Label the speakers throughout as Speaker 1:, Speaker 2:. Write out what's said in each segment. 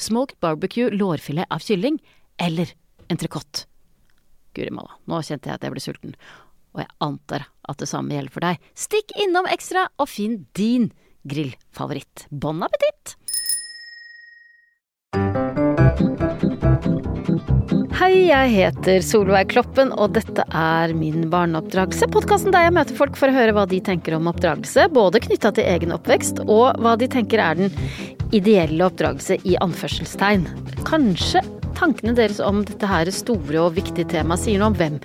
Speaker 1: smoked barbecue lårfilet av kylling, eller entrecôte. Guri malla, nå kjente jeg at jeg ble sulten, og jeg antar at det samme gjelder for deg. Stikk innom Ekstra og finn din grillfavoritt. Bon appétit! Hei, jeg heter Solveig Kloppen, og dette er Min barneoppdragelse. Podkasten der jeg møter folk for å høre hva de tenker om oppdragelse, både knytta til egen oppvekst og hva de tenker er den ideelle oppdragelse i anførselstegn. Kanskje tankene deres om dette her store og viktige temaet sier noe om hvem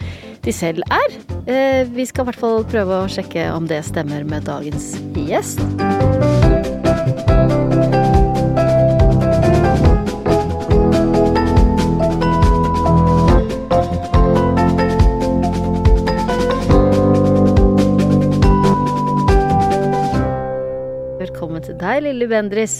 Speaker 1: de selv er. Eh, vi skal i hvert fall prøve å sjekke om det stemmer med dagens gjest. Deg, Lilly Bendris.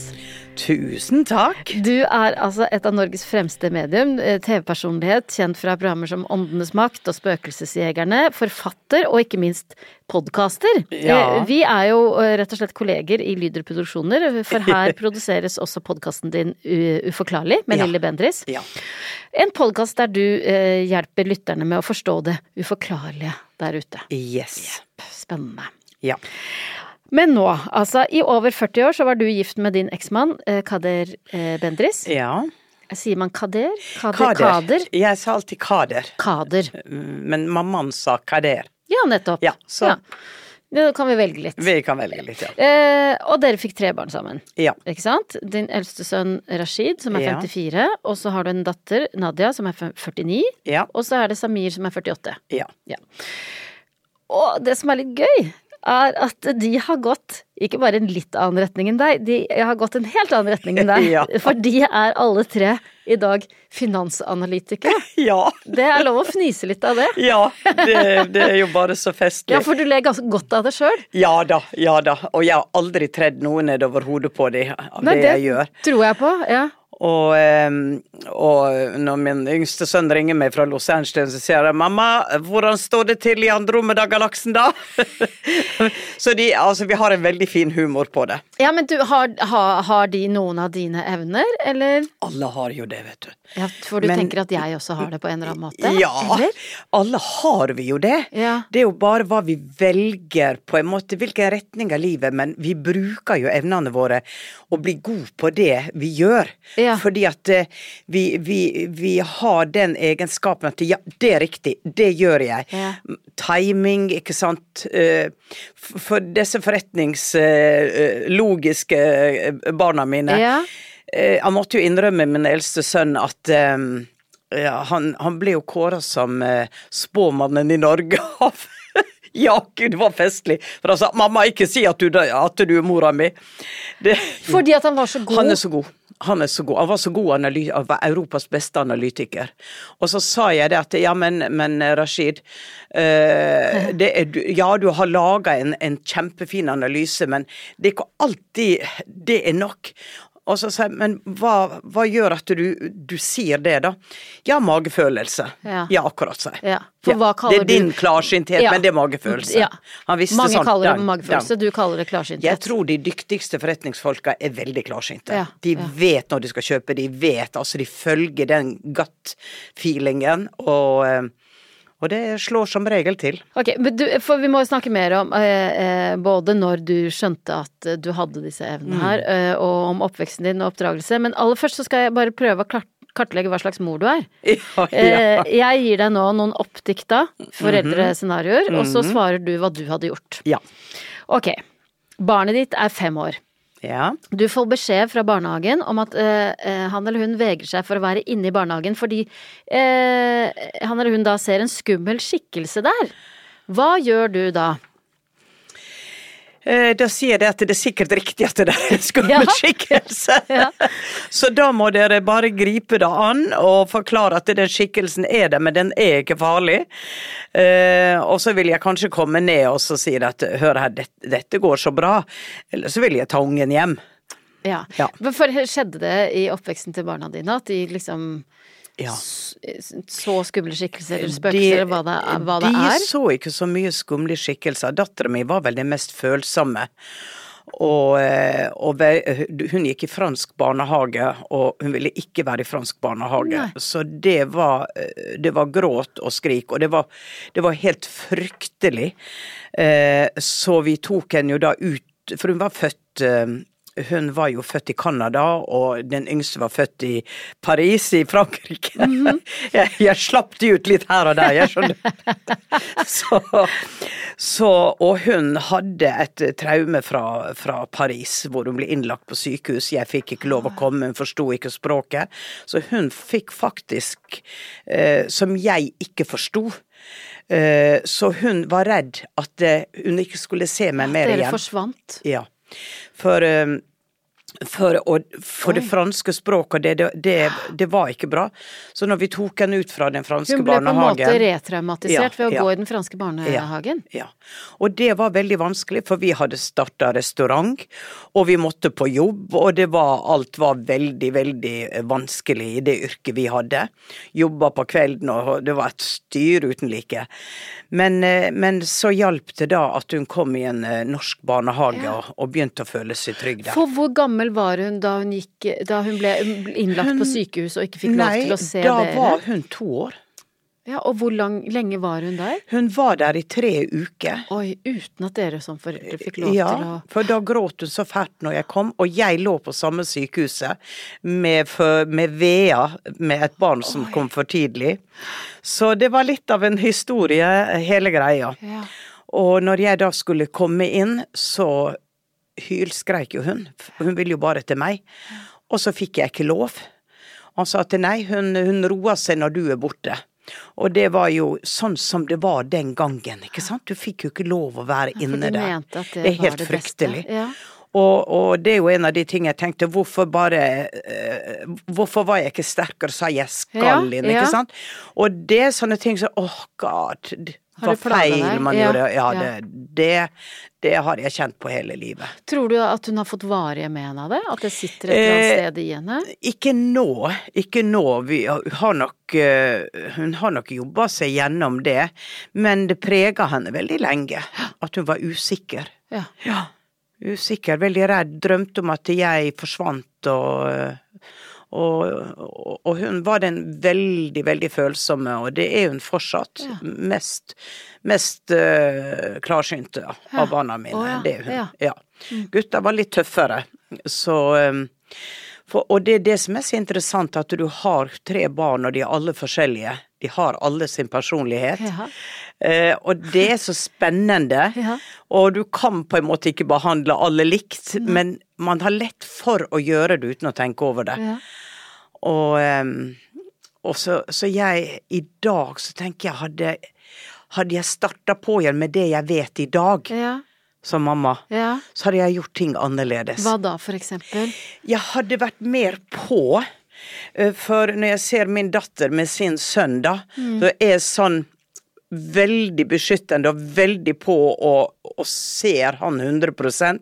Speaker 2: Tusen takk.
Speaker 1: Du er altså et av Norges fremste medium, eh, TV-personlighet, kjent fra programmer som Åndenes makt og Spøkelsesjegerne, forfatter og ikke minst podkaster.
Speaker 2: Ja.
Speaker 1: Eh, Vi er jo eh, rett og slett kolleger i Lyder Produksjoner, for her produseres også podkasten din Uforklarlig med
Speaker 2: Ja.
Speaker 1: Lilly Bendris.
Speaker 2: Ja.
Speaker 1: En podkast der du hjelper lytterne med å forstå det uforklarlige der ute.
Speaker 2: Yes.
Speaker 1: Spennende.
Speaker 2: Ja.
Speaker 1: Men nå, altså i over 40 år så var du gift med din eksmann eh, Kader eh, Bendris.
Speaker 2: ja.
Speaker 1: Sier man Kader? Kader?
Speaker 2: Kader.
Speaker 1: Kader?
Speaker 2: Jeg sa alltid Kader,
Speaker 1: Kader.
Speaker 2: men mammaen sa Kader.
Speaker 1: Ja, nettopp.
Speaker 2: Ja, så
Speaker 1: Ja. Da kan vi velge litt.
Speaker 2: vi kan velge litt, ja.
Speaker 1: Eh, og dere fikk tre barn sammen,
Speaker 2: Ja.
Speaker 1: ikke sant? Din eldste sønn Rashid, som er
Speaker 2: Ja.
Speaker 1: 54, og så har du en datter, Nadia, som er 49,
Speaker 2: Ja.
Speaker 1: og så er det Samir, som er 48.
Speaker 2: Ja. Ja.
Speaker 1: Og det som er litt gøy, er at de har gått ikke bare en litt annen retning enn deg, de har gått en helt annen retning enn deg.
Speaker 2: Ja.
Speaker 1: For de er alle tre i dag finansanalytikere.
Speaker 2: Ja.
Speaker 1: Det er lov å fnise litt av det.
Speaker 2: Ja, det, det er jo bare så festlig.
Speaker 1: Ja, for du ler ganske godt av det sjøl.
Speaker 2: Ja da, ja da. Og jeg har aldri tredd noe nedover hodet på dem av
Speaker 1: Nei,
Speaker 2: det,
Speaker 1: det
Speaker 2: jeg gjør.
Speaker 1: tror jeg på. Ja.
Speaker 2: Og, ehm, og når min yngste sønn ringer meg fra Los Angeles, så sier jeg 'mamma, hvordan står det til i Andromeda-galaksen da?' så de, altså, vi har en veldig fin humor på det.
Speaker 1: ja, men du, har, har, har de noen av dine evner, eller?
Speaker 2: Alle har jo det, vet du.
Speaker 1: Ja, for du
Speaker 2: Men-
Speaker 1: tenker at jeg også har det på en eller annen måte?
Speaker 2: Ja,
Speaker 1: Eller?
Speaker 2: alle har vi jo det.
Speaker 1: Ja.
Speaker 2: Det er jo bare hva vi velger, på en måte, hvilken retning av livet, men vi bruker jo evnene våre og blir gode på det vi gjør.
Speaker 1: Ja.
Speaker 2: Fordi at eh, vi, vi, vi har den egenskapen at ja, det er riktig, det gjør jeg.
Speaker 1: Ja.
Speaker 2: Timing, ikke sant. Eh, For disse forretningslogiske barna mine.
Speaker 1: Ja.
Speaker 2: Eh, Jeg måtte jo innrømme min eldste sønn at eh, ja, han, han ble jo kåra som eh, spåmannen i Norge av Ja, gud, det var festlig. For han sa 'mamma, ikke si at du, at du er mora mi'. Det,
Speaker 1: Fordi at han var så god?
Speaker 2: han er så god. Han god. Han var så god analy han var Europas beste analytiker. Og så sa jeg det at ja, men, men Rashid det er, Ja, du har laga en, en kjempefin analyse, men det er ikke alltid det er nok. Og så sier jeg, men hva, hva gjør at du, du sier det, da? Ja, magefølelse.
Speaker 1: Ja.
Speaker 2: Ja, akkurat, sier jeg.
Speaker 1: Ja, for hva kaller
Speaker 2: det er din
Speaker 1: du-
Speaker 2: klarsynthet,
Speaker 1: Ja.
Speaker 2: men det er magefølelse.
Speaker 1: Ja.
Speaker 2: Han visste
Speaker 1: Mange
Speaker 2: sånn,
Speaker 1: kaller det magefølelse, du kaller det klarsynthet.
Speaker 2: Jeg tror de dyktigste forretningsfolka er veldig klarsynte.
Speaker 1: Ja,
Speaker 2: de vet når de skal kjøpe, de vet, altså de følger den gut-feelingen, og, eh, og det slår som regel til.
Speaker 1: Ok, men du, for vi må snakke mer om eh, eh, både når du skjønte at eh, du hadde disse evnene her,
Speaker 2: Mm.
Speaker 1: eh, og om oppveksten din og oppdragelse, men aller først så skal jeg bare prøve å klart, kartlegge hva slags mor du er.
Speaker 2: Ja,
Speaker 1: Eh, jeg gir deg nå noen oppdikta foreldrescenarioer, og
Speaker 2: Mhm.
Speaker 1: så svarer du hva du hadde gjort.
Speaker 2: ja.
Speaker 1: Ok, barnet ditt er fem år.
Speaker 2: Ja.
Speaker 1: Du får beskjed fra barnehagen om at eh, eh, han eller hun vegrer seg for å være inne i barnehagen fordi eh, han eller hun da ser en skummel skikkelse der. Hva gjør du da?
Speaker 2: Eh, Da sier de det at det er sikkert riktig at det er skummel
Speaker 1: Ja. Ja.
Speaker 2: Så da må dere bare gripe det an og forklare at den skikkelsen er der, men den er ikke farlig. Eh, og så vil jeg kanskje komme ned og så si at hør her, dette, dette går så bra. Eller så vil jeg ta ungen hjem.
Speaker 1: Ja.
Speaker 2: Ja.
Speaker 1: For skjedde det i oppveksten til barna dine at de liksom
Speaker 2: Ja.
Speaker 1: så skumle skikkelser eller spøkelser, hva det, hva det
Speaker 2: de
Speaker 1: er?
Speaker 2: så ikke så mye skumle skikkelser. Dattera mi var vel den mest følsomme. Og, eh, og hun gikk i fransk barnehage, og hun ville ikke være i fransk barnehage.
Speaker 1: Nei.
Speaker 2: Så det var, eh, det var gråt og skrik, og det var, det var helt fryktelig. Eh, Så vi tok henne jo da ut, for hun var født hun var jo født i Canada, og den yngste var født i Paris i Frankrike.
Speaker 1: Mhm.
Speaker 2: jeg, jeg slapp de ut litt her og der, jeg skjønner. så, så, og hun hadde et traume fra, fra Paris, hvor hun ble innlagt på sykehus. Jeg fikk ikke lov å komme, hun forsto ikke språket. Så hun fikk faktisk, eh, som jeg ikke forsto, eh, så hun var redd at eh, hun ikke skulle se meg mer igjen.
Speaker 1: Dere
Speaker 2: igjen.
Speaker 1: forsvant.
Speaker 2: Ja. For, um, for, og, for det franske språket, det, det, det, var ikke bra. Så når vi tok henne ut fra den franske barnehagen
Speaker 1: Hun ble på en måte retraumatisert
Speaker 2: Ja,
Speaker 1: ved å
Speaker 2: ja.
Speaker 1: gå i den franske barnehagen.
Speaker 2: ja. Og det var veldig vanskelig, for vi hadde starta restaurant, og vi måtte på jobb, og det var, alt var veldig, veldig vanskelig i det yrket vi hadde. Jobba på kvelden, og det var et styr uten like. Men, eh, men så hjalp det da at hun kom i en eh, norsk barnehage og, og begynte å føle seg trygg der.
Speaker 1: For hvor gammel var hun da hun, gikk, da hun ble innlagt på sykehus og ikke fikk lov til å se
Speaker 2: da var hun to år.
Speaker 1: Ja, og hvor lang, lenge var hun der?
Speaker 2: Hun var der i tre uker.
Speaker 1: Oi, uten at dere som foreldre fikk lov
Speaker 2: Ja,
Speaker 1: til å Ja,
Speaker 2: for da gråt hun så fælt når jeg kom, og jeg lå på samme sykehuset med, med Vea, med et barn som kom for tidlig. Så det var litt av en historie, hele greia.
Speaker 1: Ja.
Speaker 2: Og når jeg da skulle komme inn, så hylskreik jo hun. Hun ville jo bare til meg. Og så fikk jeg ikke lov. Han sa til nei, hun, hun roer seg når du er borte. Og det var jo sånn som det var den gangen, ikke sant. Du fikk jo ikke lov å være inne
Speaker 1: de
Speaker 2: der.
Speaker 1: at det
Speaker 2: det er helt
Speaker 1: det
Speaker 2: fryktelig.
Speaker 1: Ja.
Speaker 2: Og, og det er jo en av de tingene jeg tenkte, hvorfor bare eh, Hvorfor var jeg ikke sterkere, sa jeg skal
Speaker 1: Ja,
Speaker 2: inn,
Speaker 1: ja.
Speaker 2: ikke sant? Og det er sånne ting som åh, god,
Speaker 1: plaget
Speaker 2: feil man
Speaker 1: Ja,
Speaker 2: gjorde. Ja,
Speaker 1: ja.
Speaker 2: Det, det, det har jeg kjent på hele livet.
Speaker 1: Tror du at hun har fått varige men av det? At det sitter et eller annet
Speaker 2: Eh,
Speaker 1: sted i henne?
Speaker 2: Ikke nå, ikke nå. Vi har nok, eh, hun har nok jobba seg gjennom det, men det prega henne veldig lenge. At hun var usikker.
Speaker 1: Ja.
Speaker 2: Ja, usikker, veldig redd, drømte om at jeg forsvant og og, og, og hun var den veldig, veldig følsomme, og det er hun fortsatt.
Speaker 1: Ja.
Speaker 2: Mest, mest uh, klarsynte av barna mine.
Speaker 1: Oh, ja.
Speaker 2: Det er hun.
Speaker 1: Ja.
Speaker 2: Ja. Gutta var litt tøffere, så um, for, Og det er det som er så interessant, at du har tre barn, og de er alle forskjellige. De har alle sin personlighet.
Speaker 1: Ja.
Speaker 2: Eh, og det er så spennende.
Speaker 1: Ja.
Speaker 2: Og du kan på en måte ikke behandle alle likt, men man har lett for å gjøre det uten å tenke over det.
Speaker 1: Ja.
Speaker 2: Og, og så, så jeg i dag så tenker jeg hadde hadde jeg starta på igjen med det jeg vet i dag,
Speaker 1: Ja.
Speaker 2: som mamma,
Speaker 1: ja.
Speaker 2: så hadde jeg gjort ting annerledes.
Speaker 1: Hva da, for eksempel?
Speaker 2: Jeg hadde vært mer på. eh, For når jeg ser min datter med sin sønn, da, så er sånn veldig beskyttende og veldig på og, og ser han 100%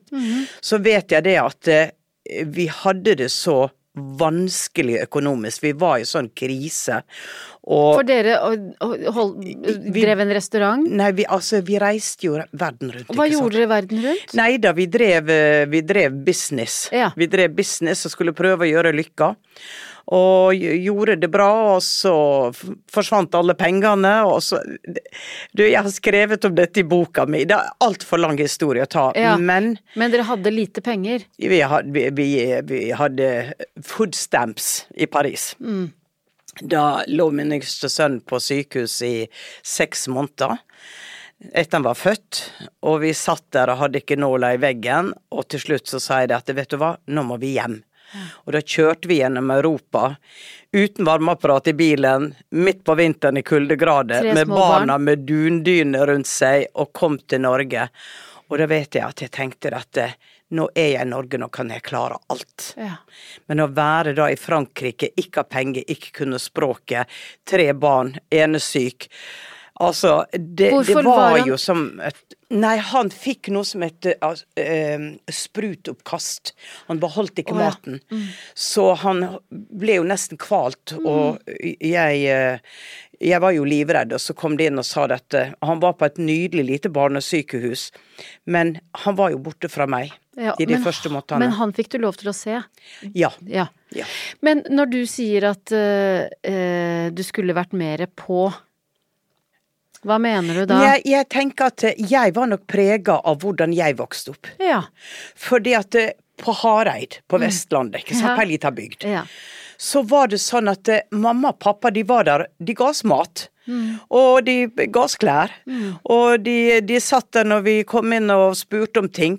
Speaker 2: så vet jeg det at eh, vi hadde det så vanskelig økonomisk. Vi var i sånn krise. Og
Speaker 1: For dere hold, drev en restaurant?
Speaker 2: Nei, vi, altså, vi reiste jo verden rundt.
Speaker 1: Og hva gjorde dere verden rundt?
Speaker 2: Nei da, vi drev, eh, vi drev business.
Speaker 1: Ja.
Speaker 2: Vi drev business og skulle prøve å gjøre lykka. Og gjorde det bra, og så forsvant alle pengene, og så Du, jeg har skrevet om dette i boka mi, det er altfor lang historie å ta,
Speaker 1: Ja.
Speaker 2: men
Speaker 1: Men dere hadde lite penger?
Speaker 2: vi hadde, vi, vi, vi hadde food stamps i Paris. Da lå min yngste sønn på sykehus i seks måneder. Etter han var født, og vi satt der og hadde ikke nåla i veggen, og til slutt så sa jeg det at vet du hva, nå må vi hjem. Og da kjørte vi gjennom Europa uten varmeapparat i bilen, midt på vinteren i kuldegrader, med
Speaker 1: barna barn.
Speaker 2: med dundyne rundt seg, og kom til Norge. Og da vet jeg at jeg tenkte at eh, nå er jeg i Norge, nå kan jeg klare alt.
Speaker 1: Ja.
Speaker 2: Men å være da i Frankrike, ikke ha penger, ikke kunne språket, tre barn, ene syk Altså, det, det var,
Speaker 1: var
Speaker 2: jo som et Nei, han fikk noe som het uh, sprutoppkast. Han beholdt ikke
Speaker 1: Å, ja.
Speaker 2: maten. Så han ble jo nesten kvalt, og jeg eh, jeg var jo livredd, og så kom de inn og sa dette. Han var på et nydelig lite barnesykehus, men han var jo borte fra meg
Speaker 1: Ja,
Speaker 2: i de
Speaker 1: men-
Speaker 2: første måtene.
Speaker 1: Men han fikk du lov til å se?
Speaker 2: Ja.
Speaker 1: Ja. Men når du sier at uh, du skulle vært mer på, hva mener du da?
Speaker 2: Jeg, jeg tenker at eh, jeg var nok prega av hvordan jeg vokste opp.
Speaker 1: Ja.
Speaker 2: Fordi at eh, på Hareid på Vestlandet, ikke sant,
Speaker 1: Mm.
Speaker 2: På ei lita bygd,
Speaker 1: ja.
Speaker 2: så var det sånn at eh, mamma og pappa de var der, de ga oss mat.
Speaker 1: Mm.
Speaker 2: Og de ga oss klær. Og de, de satt der når vi kom inn og spurte om ting.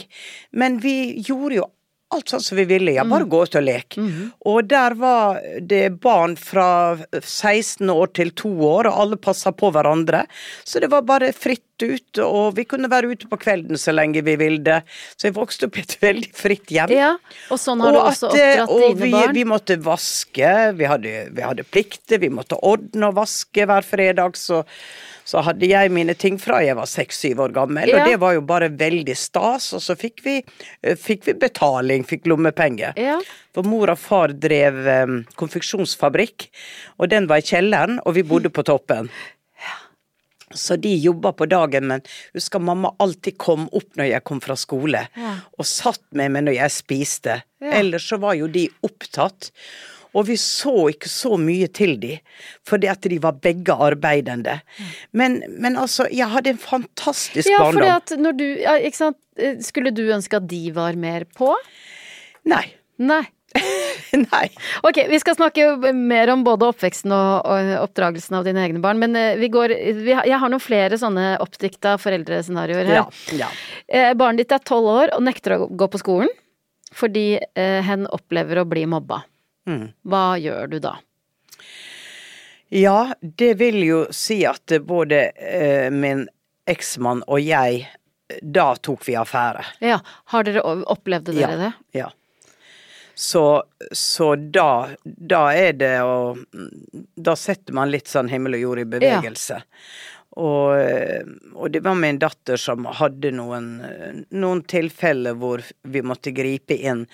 Speaker 2: Men vi gjorde jo alt sånn som vi ville. Ja,
Speaker 1: Mm.
Speaker 2: bare gå ut og leke. Og der var det barn fra 16 år til 2 år, og alle passa på hverandre. Så det var bare fritt ut, og vi kunne være ute på kvelden så lenge vi ville. Så jeg vokste opp i et veldig fritt hjem.
Speaker 1: ja. Og sånn har du også
Speaker 2: at,
Speaker 1: oppdratt
Speaker 2: og
Speaker 1: dine
Speaker 2: vi,
Speaker 1: barn?
Speaker 2: vi måtte vaske, vi hadde, vi hadde plikter, vi måtte ordne og vaske hver fredag, så, så hadde jeg mine ting fra jeg var seks-syv år gammel,
Speaker 1: Ja.
Speaker 2: og det var jo bare veldig stas, og så fikk vi, eh, fikk vi betaling, fikk lommepenger.
Speaker 1: Ja.
Speaker 2: For mor og far drev um, konfeksjonsfabrikk, og den var i kjelleren, og vi bodde på toppen. Så de jobba på dagen, men husker mamma alltid kom opp når jeg kom fra skole,
Speaker 1: Ja.
Speaker 2: og satt med meg når jeg spiste.
Speaker 1: Ja.
Speaker 2: Ellers så var jo de opptatt. Og vi så ikke så mye til de, fordi at de var begge arbeidende. Men, men altså, jeg hadde en fantastisk
Speaker 1: Ja, fordi at når du ja, Ikke sant. Eh, Skulle du ønske at de var mer på?
Speaker 2: Nei.
Speaker 1: Nei.
Speaker 2: Nei.
Speaker 1: Ok, vi skal snakke mer om både oppveksten og, og oppdragelsen av dine egne barn, men eh, vi går vi Jeg har noen flere sånne oppdikta foreldrescenarioer her.
Speaker 2: Ja. ja.
Speaker 1: Eh, barnet ditt er tolv år og nekter å gå på skolen fordi eh, hen opplever å bli mobba.
Speaker 2: Mm.
Speaker 1: Hva gjør du da?
Speaker 2: Ja, det vil jo si at både eh, min eksmann og jeg, da tok vi affære.
Speaker 1: Ja, har dere opplevde dere det?
Speaker 2: Ja. Så, så da, da er det å Da setter man litt sånn himmel og jord i bevegelse. Og, eh, og det var min datter som hadde noen, noen tilfeller hvor vi måtte gripe inn.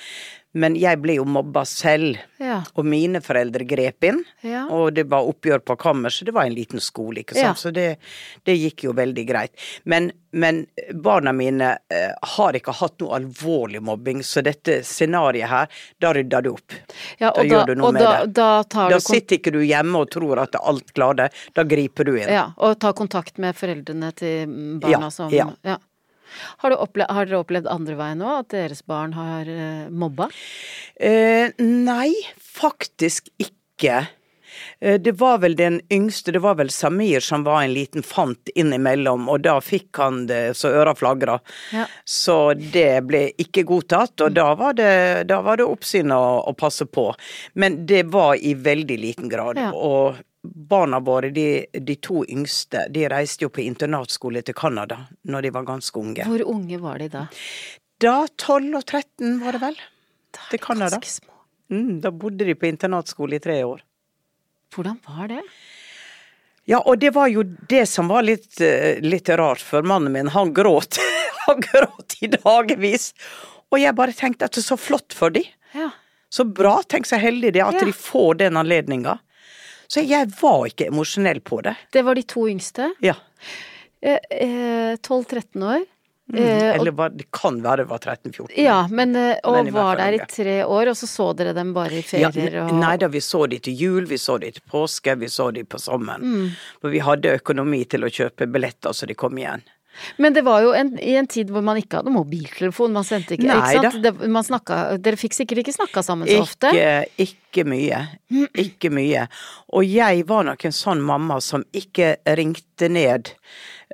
Speaker 2: Men jeg ble jo mobba selv,
Speaker 1: Ja.
Speaker 2: og mine foreldre grep inn.
Speaker 1: Ja.
Speaker 2: Og det var oppgjør på kammerset, det var en liten skole, ikke
Speaker 1: Ja.
Speaker 2: sant. Så det, det gikk jo veldig greit. Men, men barna mine eh, har ikke hatt noe alvorlig mobbing, så dette scenarioet her, da rydder du opp.
Speaker 1: Ja,
Speaker 2: Da
Speaker 1: og
Speaker 2: gjør du noe med
Speaker 1: da,
Speaker 2: det.
Speaker 1: Da tar
Speaker 2: Da
Speaker 1: du
Speaker 2: sitter ikke du hjemme og tror at alt klarer det, da griper du inn.
Speaker 1: ja, og tar kontakt med foreldrene til barna
Speaker 2: Ja,
Speaker 1: som
Speaker 2: ja.
Speaker 1: Har, dere opplevd andre veien òg, at deres barn har eh, mobba?
Speaker 2: Eh, nei, faktisk ikke. Eh, Det var vel den yngste, det var vel Samir som var en liten fant innimellom, og da fikk han det så øra flagra.
Speaker 1: Ja.
Speaker 2: Så det ble ikke godtatt, og da var det, da var det oppsyn å, å passe på. Men det var i veldig liten grad.
Speaker 1: Ja.
Speaker 2: Og barna våre, de, de to yngste, de reiste jo på internatskole til Canada når de var ganske unge.
Speaker 1: Hvor unge var de da?
Speaker 2: Da 12 og 13 var det vel,
Speaker 1: Da er
Speaker 2: til
Speaker 1: de
Speaker 2: Canada.
Speaker 1: ganske små.
Speaker 2: Mm, da bodde de på internatskole i tre år.
Speaker 1: Hvordan var det?
Speaker 2: Ja, og det var jo det som var litt, eh, litt rart, for mannen min, han gråt. han gråt i dagevis. Og jeg bare tenkte at det er så flott for de.
Speaker 1: Ja.
Speaker 2: Så bra, tenk så heldig det er at
Speaker 1: Ja.
Speaker 2: de får den anledninga. Så jeg var ikke emosjonell på det.
Speaker 1: Det var de to yngste.
Speaker 2: Ja.
Speaker 1: Eh, eh, 12-13 år.
Speaker 2: Mm,
Speaker 1: Eh,
Speaker 2: Eller var, det kan være det var 13-14.
Speaker 1: ja, men, eh, og
Speaker 2: Men
Speaker 1: var der i tre år, og så så dere dem bare i
Speaker 2: Ja,
Speaker 1: ferier og
Speaker 2: Nei da, vi så de til jul, vi så de til påske, vi så de på sommeren.
Speaker 1: Mm.
Speaker 2: For vi hadde økonomi til å kjøpe billetter så de kom igjen.
Speaker 1: Men det var jo en, i en tid hvor man ikke hadde mobiltelefon, man sendte ikke,
Speaker 2: Nei
Speaker 1: ikke sant? Det, man snakka, dere fikk sikkert ikke snakka sammen så ofte?
Speaker 2: Ikke, ikke mye. Ikke mye. Og jeg var nok en sånn mamma som ikke ringte ned.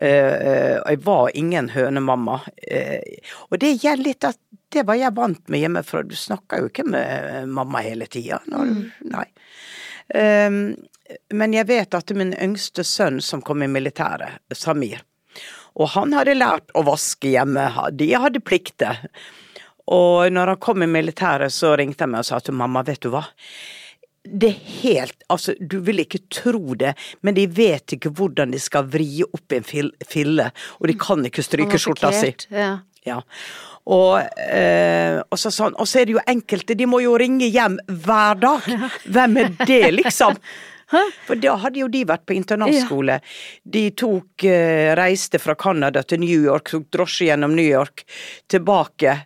Speaker 2: Eh, eh, jeg var ingen hønemamma. Eh, og det gjelder litt at det var jeg vant med hjemmefra. Du snakker jo ikke med mamma hele tida. Nei. Um, men jeg vet at min yngste sønn som kom i militæret, Samir, og han hadde lært å vaske hjemme, de hadde plikter. Og når han kom i militæret, så ringte han meg og sa til mamma, vet du hva. Det er helt Altså, du vil ikke tro det, men de vet ikke hvordan de skal vri opp en fil- fille, og de kan ikke stryke skjorta si.
Speaker 1: Ja.
Speaker 2: Ja. Og, eh, og så sånn, og så er det jo enkelte, de må jo ringe hjem hver dag. Hvem er det, liksom? For da hadde jo de vært på internatskole. De tok, eh, reiste fra Canada til New York, tok drosje gjennom New York, tilbake.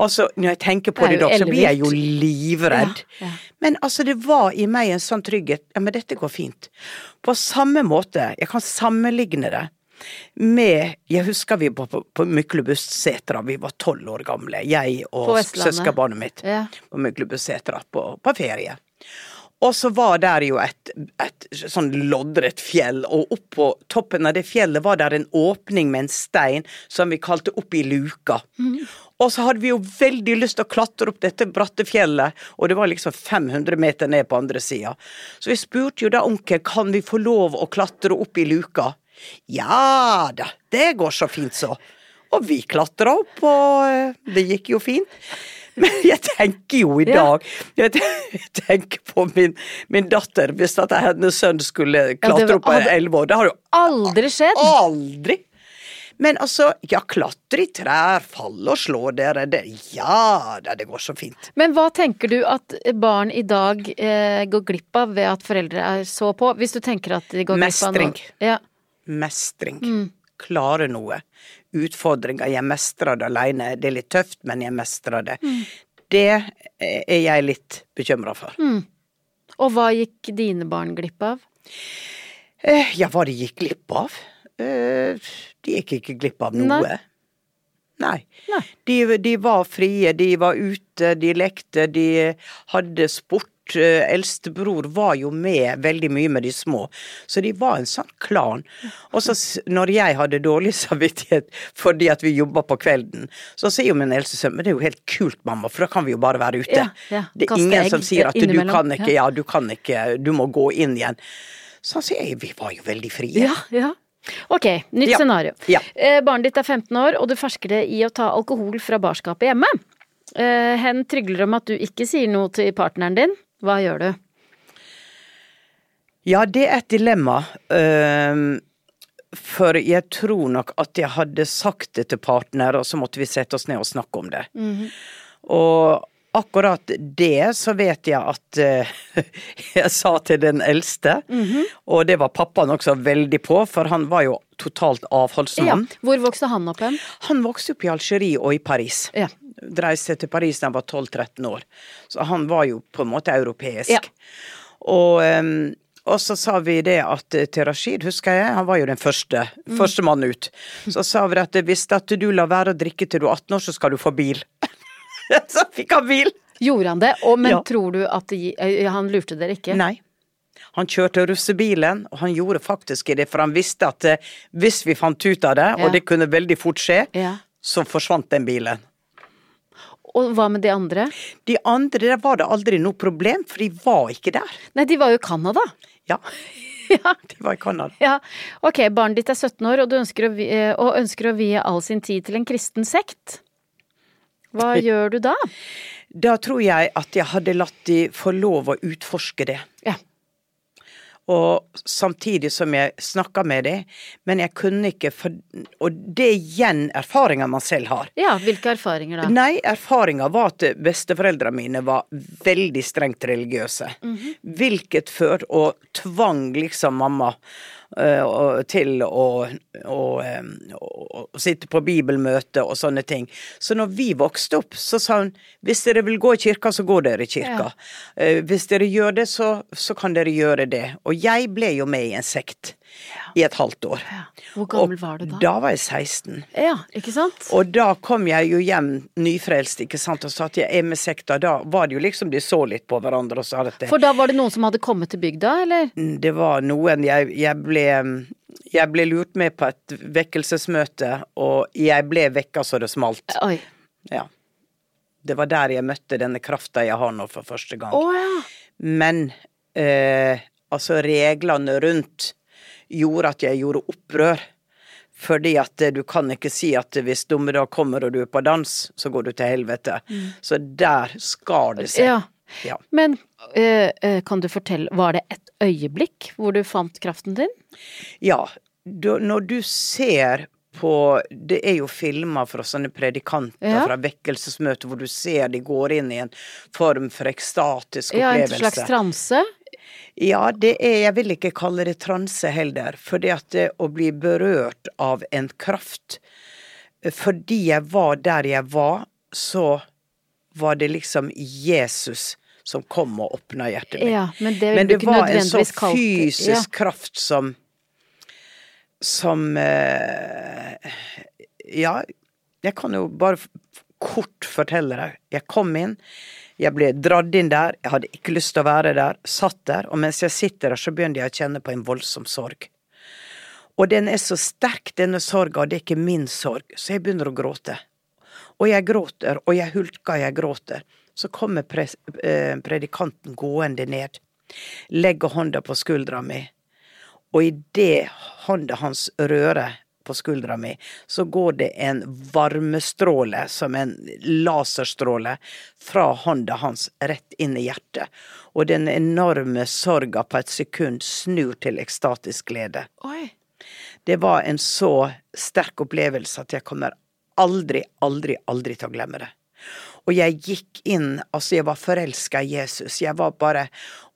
Speaker 2: Altså, når jeg tenker på
Speaker 1: Det
Speaker 2: det, i dag, så blir jeg jo livredd.
Speaker 1: Ja, ja.
Speaker 2: Men altså, det var i meg en sånn trygghet. Ja, men dette går fint. På samme måte, jeg kan sammenligne det med Jeg husker vi var på, på Myklebustsetra, vi var tolv år gamle, jeg og søskenbarnet mitt
Speaker 1: Ja.
Speaker 2: på Myklebustsetra på, på ferie. Og så var der jo et, et sånn loddrett fjell, og oppå toppen av det fjellet var der en åpning med en stein som vi kalte Opp i luka. Og så hadde vi jo veldig lyst til å klatre opp dette bratte fjellet, og det var liksom 500 meter ned på andre sida. Så vi spurte jo da onkel kan vi få lov å klatre opp i luka. Ja da, det går så fint så. Og vi klatra opp, og eh, det gikk jo fint. Men jeg tenker jo i
Speaker 1: Ja.
Speaker 2: dag Jeg tenker på min, min datter, hvis at hennes sønn skulle
Speaker 1: klatre
Speaker 2: klatre
Speaker 1: var-
Speaker 2: opp på elleve år. Det har jo
Speaker 1: Aldri skjedd!
Speaker 2: aldri Men altså, ja, klatre i trær, falle og slå dere, det Ja da, det går så fint.
Speaker 1: Men hva tenker du at barn i dag eh, går glipp av ved at foreldre er så på? Hvis du tenker at de går glipp av noe
Speaker 2: Mestring.
Speaker 1: Ja.
Speaker 2: Mestring.
Speaker 1: Mm.
Speaker 2: Klare noe. Utfordringer. Jeg mestrer det alene. Det er litt tøft, men jeg mestrer det.
Speaker 1: Mm.
Speaker 2: Det er jeg litt bekymra for.
Speaker 1: Og hva gikk dine barn glipp av?
Speaker 2: Eh, Ja, hva de gikk glipp av? Eh, De gikk ikke glipp av noe.
Speaker 1: Nei.
Speaker 2: Nei.
Speaker 1: Nei.
Speaker 2: De, de var frie, de var ute, de lekte, de hadde sport. Eh, Eldstebror var jo med veldig mye med de små, så de var en sånn klan. Og så når jeg hadde dårlig samvittighet fordi at vi jobba på kvelden, så sier jo min eldste sønn men det er jo helt kult, mamma, for da kan vi jo bare være ute.
Speaker 1: Ja, ja.
Speaker 2: Det er ingen som sier at du kan ikke,
Speaker 1: Ja.
Speaker 2: du kan ikke, du må gå inn igjen. Så han sier vi var jo veldig frie.
Speaker 1: Ja, ja. Ok, nytt scenario. Eh, barnet ditt er 15 år, og du fersker det i å ta alkohol fra barskapet hjemme. Eh, hen trygler om at du ikke sier noe til partneren din. Hva gjør du?
Speaker 2: Ja, det er et dilemma. for jeg tror nok at jeg hadde sagt det til partner, og så måtte vi sette oss ned og snakke om det. Og akkurat det så vet jeg at eh, jeg sa til den eldste, og det var pappaen også veldig på, for han var jo totalt
Speaker 1: Ja. Hvor vokste han opp hen?
Speaker 2: Han vokste opp i Algerie og i Paris.
Speaker 1: Ja.
Speaker 2: Reiste til Paris da han var 12-13 år. Så han var jo på en måte europeisk.
Speaker 1: Ja.
Speaker 2: Og, og så sa vi det at eh, til Rashid, husker jeg, han var jo den første,
Speaker 1: Mm.
Speaker 2: første mannen ut. Så sa vi at hvis at du lar være å drikke til du er 18 år, så skal du få bil. så fikk han bil!
Speaker 1: Gjorde han det? Og, men
Speaker 2: Ja.
Speaker 1: tror du at det, eh, han lurte dere ikke?
Speaker 2: Nei. Han kjørte russebilen, og han gjorde faktisk det, for han visste at eh, hvis vi fant ut av det,
Speaker 1: Ja.
Speaker 2: og det kunne veldig fort skje,
Speaker 1: Ja.
Speaker 2: så forsvant den bilen.
Speaker 1: Og hva med de andre?
Speaker 2: De andre, der var det aldri noe problem, for de var ikke der.
Speaker 1: Nei, de var jo i Canada.
Speaker 2: Ja.
Speaker 1: Ja.
Speaker 2: De var i Canada.
Speaker 1: Ja, ok, barnet ditt er 17 år, og, du ønsker å, eh, og ønsker å vie all sin tid til en kristen sekt. Hva gjør du da?
Speaker 2: Da tror jeg at jeg hadde latt de få lov å utforske det.
Speaker 1: Ja.
Speaker 2: Og samtidig som jeg snakka med dem, men jeg kunne ikke for Og det er igjen erfaringer man selv har.
Speaker 1: Ja, hvilke erfaringer da?
Speaker 2: Nei, erfaringa var at besteforeldrene mine var veldig strengt religiøse.
Speaker 1: Mhm.
Speaker 2: Hvilket før, og tvang liksom mamma til å, å, eh, å, å sitte på bibelmøte og sånne ting. Så når vi vokste opp, så sa hun hvis dere vil gå i kirka, så går dere i kirka. Ja. Hvis dere gjør det, så, så kan dere gjøre det. Og jeg ble jo med i en sekt i et halvt år.
Speaker 1: Ja. Hvor gammel
Speaker 2: Og
Speaker 1: var du da?
Speaker 2: Da var jeg 16.
Speaker 1: Ja, ikke sant?
Speaker 2: Og da kom jeg jo hjem nyfrelst ikke sant, og jeg er med sekta. Da var det jo liksom de så litt på hverandre og sa dette.
Speaker 1: For da var det noen som hadde kommet til bygda, eller?
Speaker 2: det var noen jeg, jeg ble jeg ble lurt med på et vekkelsesmøte, og jeg ble vekka så det smalt.
Speaker 1: Oi.
Speaker 2: Ja. Det var der jeg møtte denne krafta jeg har nå for første gang.
Speaker 1: Oh, ja.
Speaker 2: Men eh, altså reglene rundt gjorde at jeg gjorde opprør. Fordi at eh, du kan ikke si at hvis dommedag kommer og du er på dans, så går du til helvete. Så der skar det seg.
Speaker 1: ja.
Speaker 2: Ja.
Speaker 1: Men eh, eh, kan du fortelle, var det et øyeblikk hvor du fant kraften din?
Speaker 2: Ja, Du, når du ser på Det er jo filmer fra sånne predikanter
Speaker 1: Ja.
Speaker 2: fra vekkelsesmøter hvor du ser de går inn i en form for ekstatisk opplevelse.
Speaker 1: Ja, en slags transe?
Speaker 2: Ja, det er Jeg vil ikke kalle det transe heller, fordi at det å bli berørt av en kraft Fordi jeg var der jeg var, så var det liksom Jesus som kom og åpna hjertet mitt.
Speaker 1: Ja, men det
Speaker 2: Men det var en så
Speaker 1: nødvendigvis kalt
Speaker 2: fysisk
Speaker 1: ja.
Speaker 2: kraft som Som eh, Ja, jeg kan jo bare kort fortelle deg. Jeg kom inn, jeg ble dratt inn der, jeg hadde ikke lyst til å være der, satt der, og mens jeg sitter der, så begynner jeg å kjenne på en voldsom sorg. Og den er så sterk, denne sorga, og det er ikke min sorg, så jeg begynner å gråte. Og jeg gråter, og jeg hulker, jeg gråter. Så kommer eh, predikanten gående ned, legger hånda på skuldra mi, og idet hånda hans rører på skuldra mi, så går det en varmestråle, som en laserstråle, fra hånda hans rett inn i hjertet. Og den enorme sorga på et sekund snur til ekstatisk glede.
Speaker 1: Oi.
Speaker 2: Det var en så sterk opplevelse at jeg kommer aldri, aldri, aldri til å glemme det. Og jeg gikk inn, altså jeg var forelska i Jesus, jeg var bare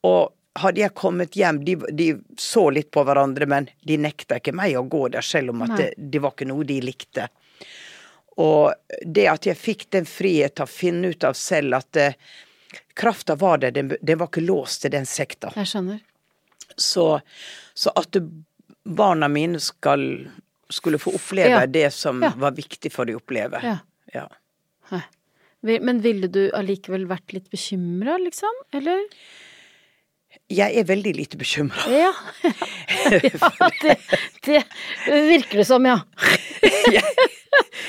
Speaker 2: Og hadde jeg kommet hjem, de, de så litt på hverandre, men de nekta ikke meg å gå der, selv om at det, det var ikke noe de likte. Og det at jeg fikk den frihet til å finne ut av selv at eh, krafta var der, den, den var ikke låst til den sekta.
Speaker 1: Jeg skjønner.
Speaker 2: Så, så at barna mine skal, skulle få oppleve
Speaker 1: Ja.
Speaker 2: det som
Speaker 1: Ja.
Speaker 2: var viktig for de å oppleve.
Speaker 1: Ja.
Speaker 2: Ja.
Speaker 1: Men ville du allikevel vært litt bekymra, liksom? Eller?
Speaker 2: Jeg er veldig lite bekymra.
Speaker 1: Ja. ja det, det virker det som, ja.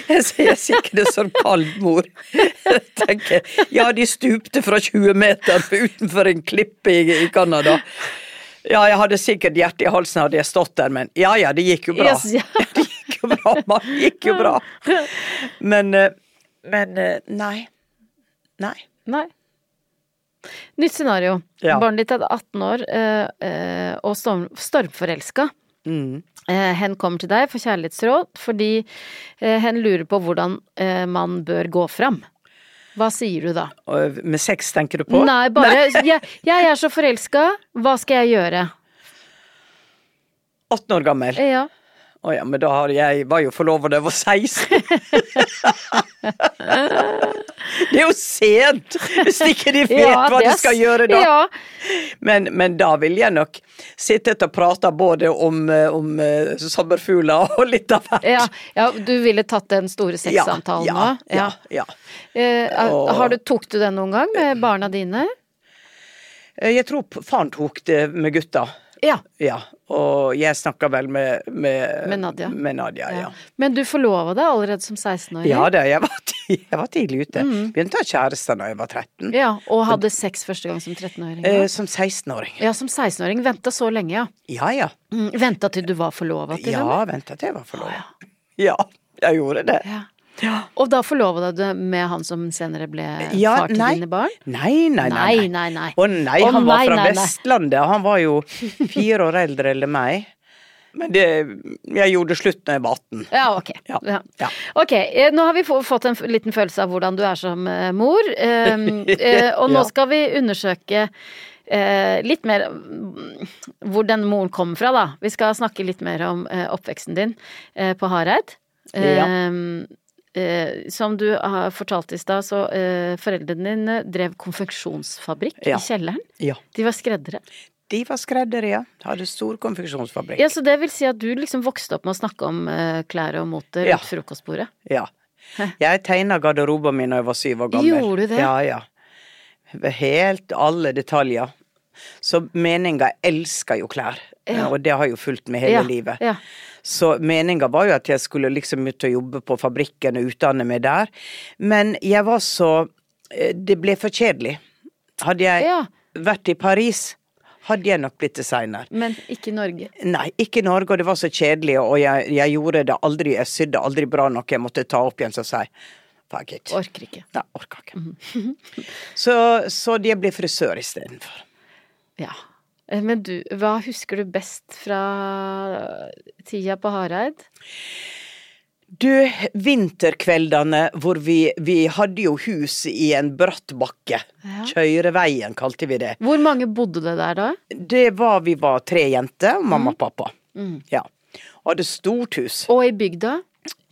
Speaker 2: Jeg, jeg, jeg det som kald mor. Jeg tenker, ja, de stupte fra 20 meter utenfor en klippe i, i Canada. Ja, jeg hadde sikkert hjertet i halsen hadde jeg stått der, men ja ja, det gikk jo bra.
Speaker 1: Yes, ja.
Speaker 2: Det gikk jo bra, man. Det gikk jo bra. Men, eh, men eh, nei. Nei.
Speaker 1: Nei. Nytt scenario.
Speaker 2: Ja.
Speaker 1: Barnet ditt er 18 år eh, eh, og storm, stormforelska.
Speaker 2: Mm.
Speaker 1: Eh, hen kommer til deg for kjærlighetsråd fordi hen lurer på hvordan man bør gå fram. Hva sier du da?
Speaker 2: Med sex tenker du på?
Speaker 1: Nei, bare jeg, 'Jeg er så forelska, hva skal jeg gjøre?'
Speaker 2: 18 år gammel.
Speaker 1: Ja.
Speaker 2: Å ja, men da har jeg var jo forlova da jeg var 16. det er jo sent, hvis ikke de vet
Speaker 1: Ja,
Speaker 2: hva de skal gjøre da.
Speaker 1: Ja.
Speaker 2: Men, men da vil jeg nok sittet og prata både om, eh, om eh, sommerfugler og litt av hvert.
Speaker 1: Ja, ja, du ville tatt den store sexsamtalen nå?
Speaker 2: ja, ja.
Speaker 1: Eh, har du, tok du den noen gang med barna dine?
Speaker 2: Eh, Jeg tror faren tok det med gutta.
Speaker 1: Ja.
Speaker 2: Ja, og jeg snakka vel med, med,
Speaker 1: Med Nadia.
Speaker 2: Med Nadia ja.
Speaker 1: ja. Men du forlova deg allerede som 16-åring?
Speaker 2: Ja da, jeg var, jeg var tidlig ute.
Speaker 1: Mm.
Speaker 2: Begynte å ha kjæreste da jeg var 13.
Speaker 1: Ja, Og hadde sex første gang som 13-åring?
Speaker 2: Eh, som 16-åring.
Speaker 1: ja, som 16-åring. Venta så lenge, ja.
Speaker 2: Ja ja.
Speaker 1: Mm, Venta til du var forlova til
Speaker 2: Ja,
Speaker 1: henne?
Speaker 2: til jeg var forlova. Ja, jeg gjorde det.
Speaker 1: Ja. Og da forlova du deg med han som senere ble
Speaker 2: Ja,
Speaker 1: far til
Speaker 2: nei.
Speaker 1: dine barn?
Speaker 2: Nei, nei, nei.
Speaker 1: Nei, nei, nei.
Speaker 2: Å nei,
Speaker 1: Å
Speaker 2: han var
Speaker 1: nei,
Speaker 2: fra. Vestlandet. Han var jo fire år eldre enn meg. Men det, jeg gjorde slutt når jeg var 18.
Speaker 1: Ja, ok.
Speaker 2: Ja,
Speaker 1: Ja.
Speaker 2: ja.
Speaker 1: Ok, eh, nå har vi fått en liten følelse av hvordan du er som eh, mor, um, eh, og nå
Speaker 2: Ja.
Speaker 1: skal vi undersøke eh, litt mer mm, hvor den moren kom fra, da. Vi skal snakke litt mer om oppveksten din eh, på Hareid.
Speaker 2: Ja.
Speaker 1: Eh, som du har fortalt i stad, så eh, foreldrene dine drev konfeksjonsfabrikk
Speaker 2: Ja.
Speaker 1: i kjelleren.
Speaker 2: Ja.
Speaker 1: De var skreddere.
Speaker 2: De var skreddere, ja. Hadde stor konfeksjonsfabrikk.
Speaker 1: Ja, Så det vil si at du liksom vokste opp med å snakke om eh, klær og mote rundt
Speaker 2: Ja.
Speaker 1: frokostbordet?
Speaker 2: Ja. Jeg tegna garderoben min da jeg var syv år gammel.
Speaker 1: Gjorde du det?
Speaker 2: Ja, ja. Helt alle detaljer. Så meninga elsker jo klær,
Speaker 1: Ja.
Speaker 2: og det har jo fulgt med hele
Speaker 1: Ja,
Speaker 2: livet.
Speaker 1: ja.
Speaker 2: Så meninga var jo at jeg skulle liksom ut og jobbe på fabrikken og utdanne meg der. Men jeg var så eh, Det ble for kjedelig. Hadde jeg vært i Paris, hadde jeg nok blitt designer.
Speaker 1: Men ikke Norge.
Speaker 2: Nei, ikke Norge, og det var så kjedelig, og jeg, jeg gjorde det aldri, jeg sydde aldri bra nok, jeg måtte ta opp igjen så si fuck it.
Speaker 1: Orker ikke.
Speaker 2: Nei, orker ikke. så, så jeg ble frisør istedenfor.
Speaker 1: Ja. Eh, Men du, hva husker du best fra tida på Hareid?
Speaker 2: Du, vinterkveldene hvor vi, vi hadde jo hus i en bratt bakke.
Speaker 1: Ja.
Speaker 2: Kjøreveien kalte vi det.
Speaker 1: Hvor mange bodde det der da?
Speaker 2: Det var, vi var tre jenter, mamma og pappa.
Speaker 1: Mm.
Speaker 2: Ja. Og hadde stort hus.
Speaker 1: Og i bygda?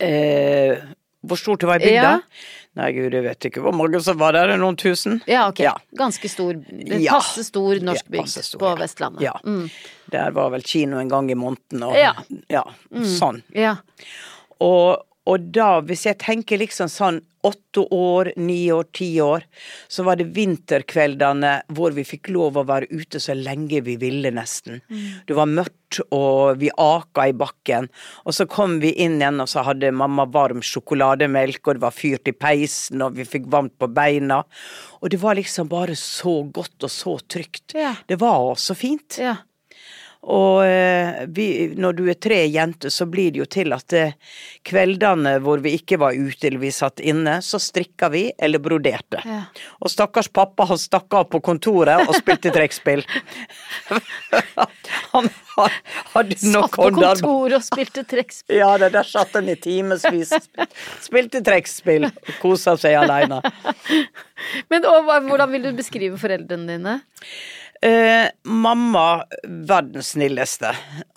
Speaker 2: Eh, hvor stort det var i bygda?
Speaker 1: Ja.
Speaker 2: Nei, gud, jeg vet ikke hvor mange som var der, noen tusen?
Speaker 1: Ja, ok.
Speaker 2: Ja.
Speaker 1: Ganske stor. Passe stor norsk bygd
Speaker 2: ja,
Speaker 1: på. Vestlandet.
Speaker 2: Ja.
Speaker 1: Mm.
Speaker 2: Der var vel kino en gang i måneden og
Speaker 1: Ja.
Speaker 2: ja, sånn.
Speaker 1: ja.
Speaker 2: Og, og da, hvis jeg tenker liksom sånn åtte år, ni år, ti år, så var det vinterkveldene hvor vi fikk lov å være ute så lenge vi ville, nesten. Det var mørkt, og vi aka i bakken. Og så kom vi inn igjen, og så hadde mamma varm sjokolademelk, og det var fyrt i peisen, og vi fikk varmt på beina. Og det var liksom bare så godt og så trygt.
Speaker 1: Ja.
Speaker 2: Det var så fint.
Speaker 1: ja.
Speaker 2: Og eh, vi, når du er tre jenter, så blir det jo til at eh, kveldene hvor vi ikke var ute eller vi satt inne, så strikka vi eller broderte.
Speaker 1: Ja.
Speaker 2: Og stakkars pappa han stakk av på kontoret og spilte trekkspill. han ha- hadde
Speaker 1: Satt på kontoret og spilte trekkspill.
Speaker 2: Ja, det der satt han i timevis. Spilte trekkspill og kosa seg aleine.
Speaker 1: Men og, hvordan vil du beskrive foreldrene dine?
Speaker 2: Eh, mamma verdens snilleste.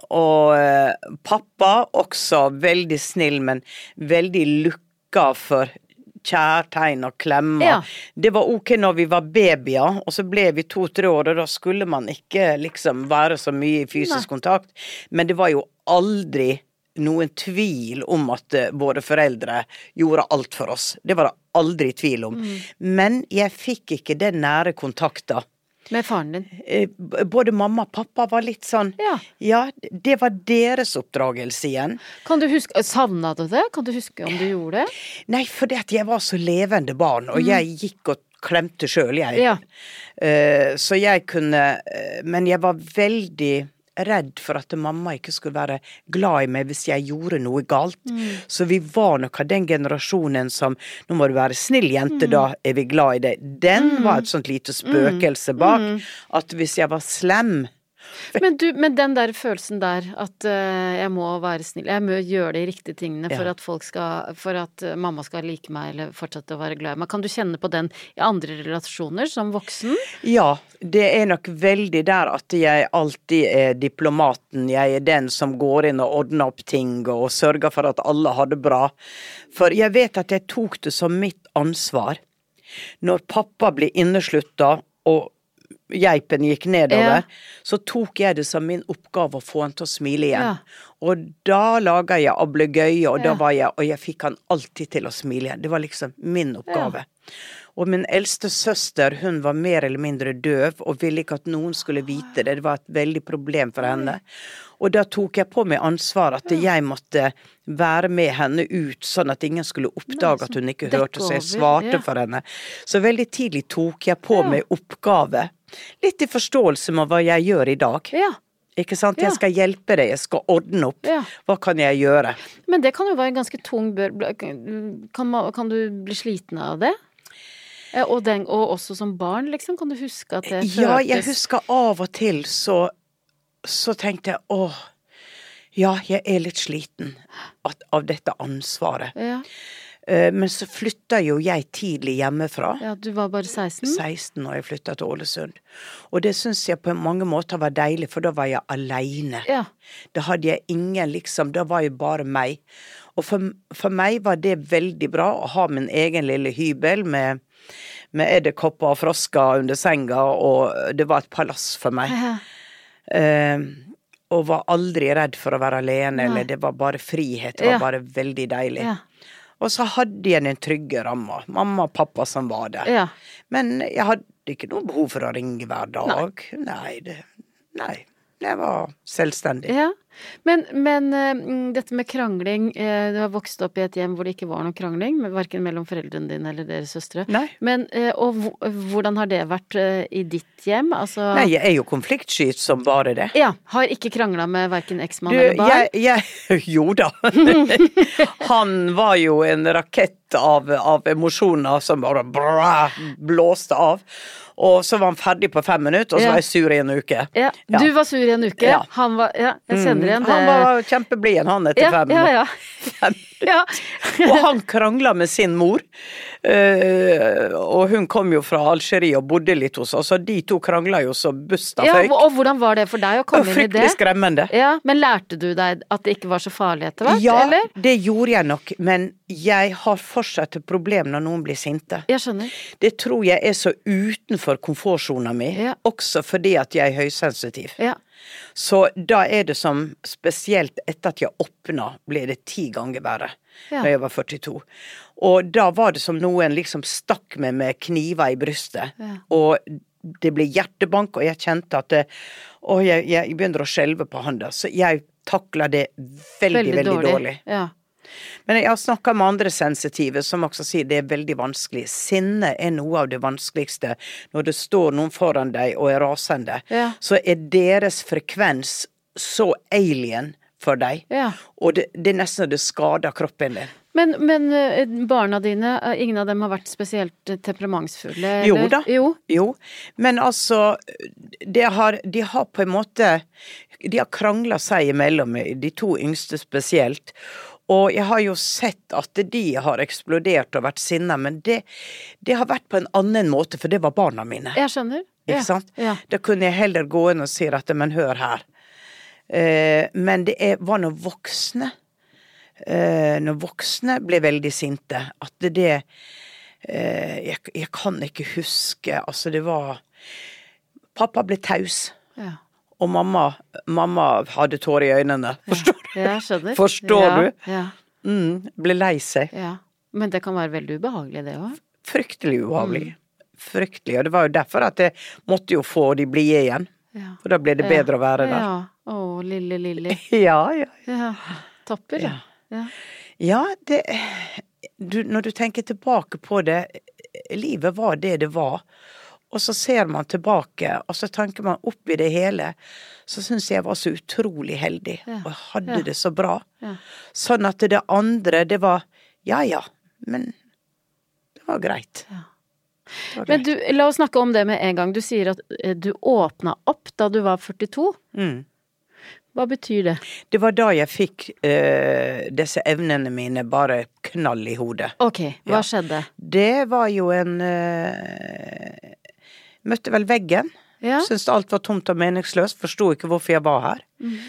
Speaker 2: Og eh, pappa også veldig snill, men veldig lukka for kjærtegn og klemmer.
Speaker 1: Ja.
Speaker 2: Det var ok når vi var babyer, og så ble vi to-tre år, og da skulle man ikke liksom være så mye i fysisk
Speaker 1: Nei.
Speaker 2: kontakt. Men det var jo aldri noen tvil om at eh, våre foreldre gjorde alt for oss. Det var det aldri tvil om.
Speaker 1: Mm.
Speaker 2: Men jeg fikk ikke den nære kontakta.
Speaker 1: Med faren din?
Speaker 2: Eh, Både mamma og pappa var litt sånn
Speaker 1: Ja.
Speaker 2: ja det var deres oppdragelse igjen.
Speaker 1: Kan du huske, Savna du det? Kan du huske om du gjorde det?
Speaker 2: Nei, fordi at jeg var så levende barn, og jeg gikk og klemte sjøl, jeg.
Speaker 1: Mm. Ja.
Speaker 2: Eh, så jeg kunne eh, Men jeg var veldig redd for at mamma ikke skulle være glad i meg hvis jeg gjorde noe galt.
Speaker 1: Mm.
Speaker 2: Så vi var nok av den generasjonen som Nå må du være snill, jente,
Speaker 1: Mm.
Speaker 2: da er vi glad i deg. Den var et sånt lite spøkelse bak.
Speaker 1: Mm.
Speaker 2: At hvis jeg var slem
Speaker 1: Men, du, men den der følelsen der at uh, jeg må være snill, jeg må gjøre de riktige tingene for
Speaker 2: Ja.
Speaker 1: at folk skal For at eh, mamma skal like meg eller fortsette å være glad i meg. Kan du kjenne på den i andre relasjoner som voksen?
Speaker 2: Ja, det er nok veldig der at jeg alltid er diplomaten. Jeg er den som går inn og ordner opp ting og sørger for at alle har det bra. For jeg vet at jeg tok det som mitt ansvar. Når pappa blir inneslutta og geipen gikk nedover,
Speaker 1: Ja.
Speaker 2: så tok jeg det som min oppgave å få han til å smile igjen.
Speaker 1: Ja.
Speaker 2: Og da laga jeg ablegøye, og da var jeg Og jeg fikk han alltid til å smile igjen. Det var liksom min oppgave. Og min eldste søster, hun var mer eller mindre døv, og ville ikke at noen skulle vite det. Det var et veldig problem for henne. Og da tok jeg på meg ansvar at jeg måtte være med henne ut, sånn at ingen skulle oppdage at hun ikke hørte, så jeg svarte for henne. Så veldig tidlig tok jeg på meg oppgave. Litt i forståelse med hva jeg gjør i dag.
Speaker 1: Ja.
Speaker 2: Ikke sant? Jeg skal hjelpe deg, jeg skal ordne opp.
Speaker 1: Ja.
Speaker 2: Hva kan jeg gjøre?
Speaker 1: Men det kan jo være en ganske tung bør Kan, kan du bli sliten av det? Eh, Og, den, og også som barn, liksom? Kan du huske at det føltes
Speaker 2: Ja, jeg husker av og til så, så tenkte jeg åh, ja, jeg er litt sliten av dette ansvaret.
Speaker 1: ja,
Speaker 2: Men så flytta jo jeg tidlig hjemmefra.
Speaker 1: ja, du var bare 16?
Speaker 2: 16 når jeg flytta til Ålesund. Og det syns jeg på mange måter var deilig, for da var jeg aleine.
Speaker 1: Ja.
Speaker 2: Da hadde jeg ingen, liksom, da var jo bare meg. Og for, for meg var det veldig bra å ha min egen lille hybel med, med edderkopper og frosker under senga, og det var et palass for meg.
Speaker 1: Ja.
Speaker 2: Uh, og var aldri redd for å være alene,
Speaker 1: Nei.
Speaker 2: eller det var bare frihet. Det var
Speaker 1: Ja.
Speaker 2: bare veldig deilig.
Speaker 1: Ja.
Speaker 2: Og så hadde jeg den trygge ramma. Mamma og pappa som var der.
Speaker 1: ja.
Speaker 2: Men jeg hadde ikke noe behov for å ringe hver dag. Nei, det, nei. Jeg var selvstendig.
Speaker 1: ja. Men, men mm, dette med krangling uh, Du har vokst opp i et hjem hvor det ikke var noe krangling, verken mellom foreldrene dine eller deres søstre.
Speaker 2: Nei.
Speaker 1: Men, uh, og hvordan har det vært i ditt hjem? Altså
Speaker 2: Nei, jeg er jo konfliktsky som bare det.
Speaker 1: Ja. Har ikke krangla med verken eksmann eller barn?
Speaker 2: jeg, jeg Jo da. Han var jo en rakett av, av emosjoner som bare bra, blåste av. Og så var han ferdig på fem minutter, og så var jeg sur i en uke.
Speaker 1: Ja. Du var sur i en uke. Han var Ja, jeg kjenner igjen det.
Speaker 2: Han var kjempeblid, han, etter fem.
Speaker 1: ja, ja.
Speaker 2: fem.
Speaker 1: Ja.
Speaker 2: Og han krangla med sin mor. eh, og hun kom jo fra Algerie og bodde litt hos oss, og de to krangla jo så busta
Speaker 1: ja
Speaker 2: føyk.
Speaker 1: og hvordan var det for deg å komme inn i det?
Speaker 2: fryktelig skremmende.
Speaker 1: Ja, Men lærte du deg at det ikke var så farlig etter hvert,
Speaker 2: Ja,
Speaker 1: eller?
Speaker 2: det gjorde jeg nok, men jeg har fortsatt et problem når noen blir sinte.
Speaker 1: Jeg skjønner.
Speaker 2: Det tror jeg er så utenfor komfortsona mi,
Speaker 1: Ja.
Speaker 2: også fordi at jeg er høysensitiv.
Speaker 1: Ja.
Speaker 2: Så da er det som, spesielt etter at jeg åpna, ble det ti ganger verre.
Speaker 1: Ja.
Speaker 2: Da jeg var 42. Og da var det som noen liksom stakk meg med kniver i brystet.
Speaker 1: Ja.
Speaker 2: Og det ble hjertebank, og jeg kjente at Å, jeg, jeg begynner å skjelve på handa. Så jeg takla det veldig, veldig, dårlig.
Speaker 1: Ja.
Speaker 2: Men jeg har snakka med andre sensitive som også sier det er veldig vanskelig. Sinne er noe av det vanskeligste. Når det står noen foran deg og er rasende,
Speaker 1: Ja.
Speaker 2: så er deres frekvens så alien for deg.
Speaker 1: ja.
Speaker 2: Og det, det er nesten så det skader kroppen din.
Speaker 1: Men, men eh, barna dine, eh, ingen av dem har vært spesielt temperamentsfulle? temperamentsfulle?
Speaker 2: Jo da.
Speaker 1: Jo.
Speaker 2: Jo, men altså de har, De har på en måte De har krangla seg imellom, de to yngste spesielt. Og jeg har jo sett at de har eksplodert og vært sinna, men det, det har vært på en annen måte, for det var barna mine.
Speaker 1: Jeg skjønner.
Speaker 2: Ikke
Speaker 1: ja.
Speaker 2: sant?
Speaker 1: Ja.
Speaker 2: Da kunne jeg heller gå inn og si at men hør her. Eh, men det er, var når voksne eh, Når voksne ble veldig sinte, at det, det eh, jeg, jeg kan ikke huske Altså, det var Pappa ble taus,
Speaker 1: Ja.
Speaker 2: og mamma, mamma hadde tårer i øynene. Forstår?
Speaker 1: Jeg skjønner.
Speaker 2: Forstår
Speaker 1: ja,
Speaker 2: du?
Speaker 1: Ja.
Speaker 2: Mm, ble lei seg.
Speaker 1: ja. Men det kan være veldig ubehagelig, det òg.
Speaker 2: Fryktelig ubehagelig. Fryktelig. Og det var jo derfor at jeg måtte jo få de blide igjen.
Speaker 1: Ja.
Speaker 2: For da ble det bedre å være der.
Speaker 1: Ja. Å, lille Lilly.
Speaker 2: Ja, ja.
Speaker 1: Ja. Topper. Ja.
Speaker 2: Ja, det du, Når du tenker tilbake på det, livet var det det var. Og så ser man tilbake, og så tenker man oppi det hele, så syns jeg jeg var så utrolig heldig,
Speaker 1: Ja.
Speaker 2: og hadde
Speaker 1: Ja.
Speaker 2: det så bra.
Speaker 1: Ja.
Speaker 2: Sånn at det andre, det var ja ja, men det var greit.
Speaker 1: Ja.
Speaker 2: Det var
Speaker 1: Men du, la oss snakke om det med en gang. Du sier at eh, du åpna opp da du var 42.
Speaker 2: Mm.
Speaker 1: Hva betyr det?
Speaker 2: Det var da jeg fikk uh, disse evnene mine bare knall i hodet.
Speaker 1: Ok, hva
Speaker 2: Ja.
Speaker 1: skjedde?
Speaker 2: Det var jo en eh, Møtte vel veggen.
Speaker 1: Ja.
Speaker 2: Syntes alt var tomt og meningsløst. Forsto ikke hvorfor jeg var her.
Speaker 1: Mm.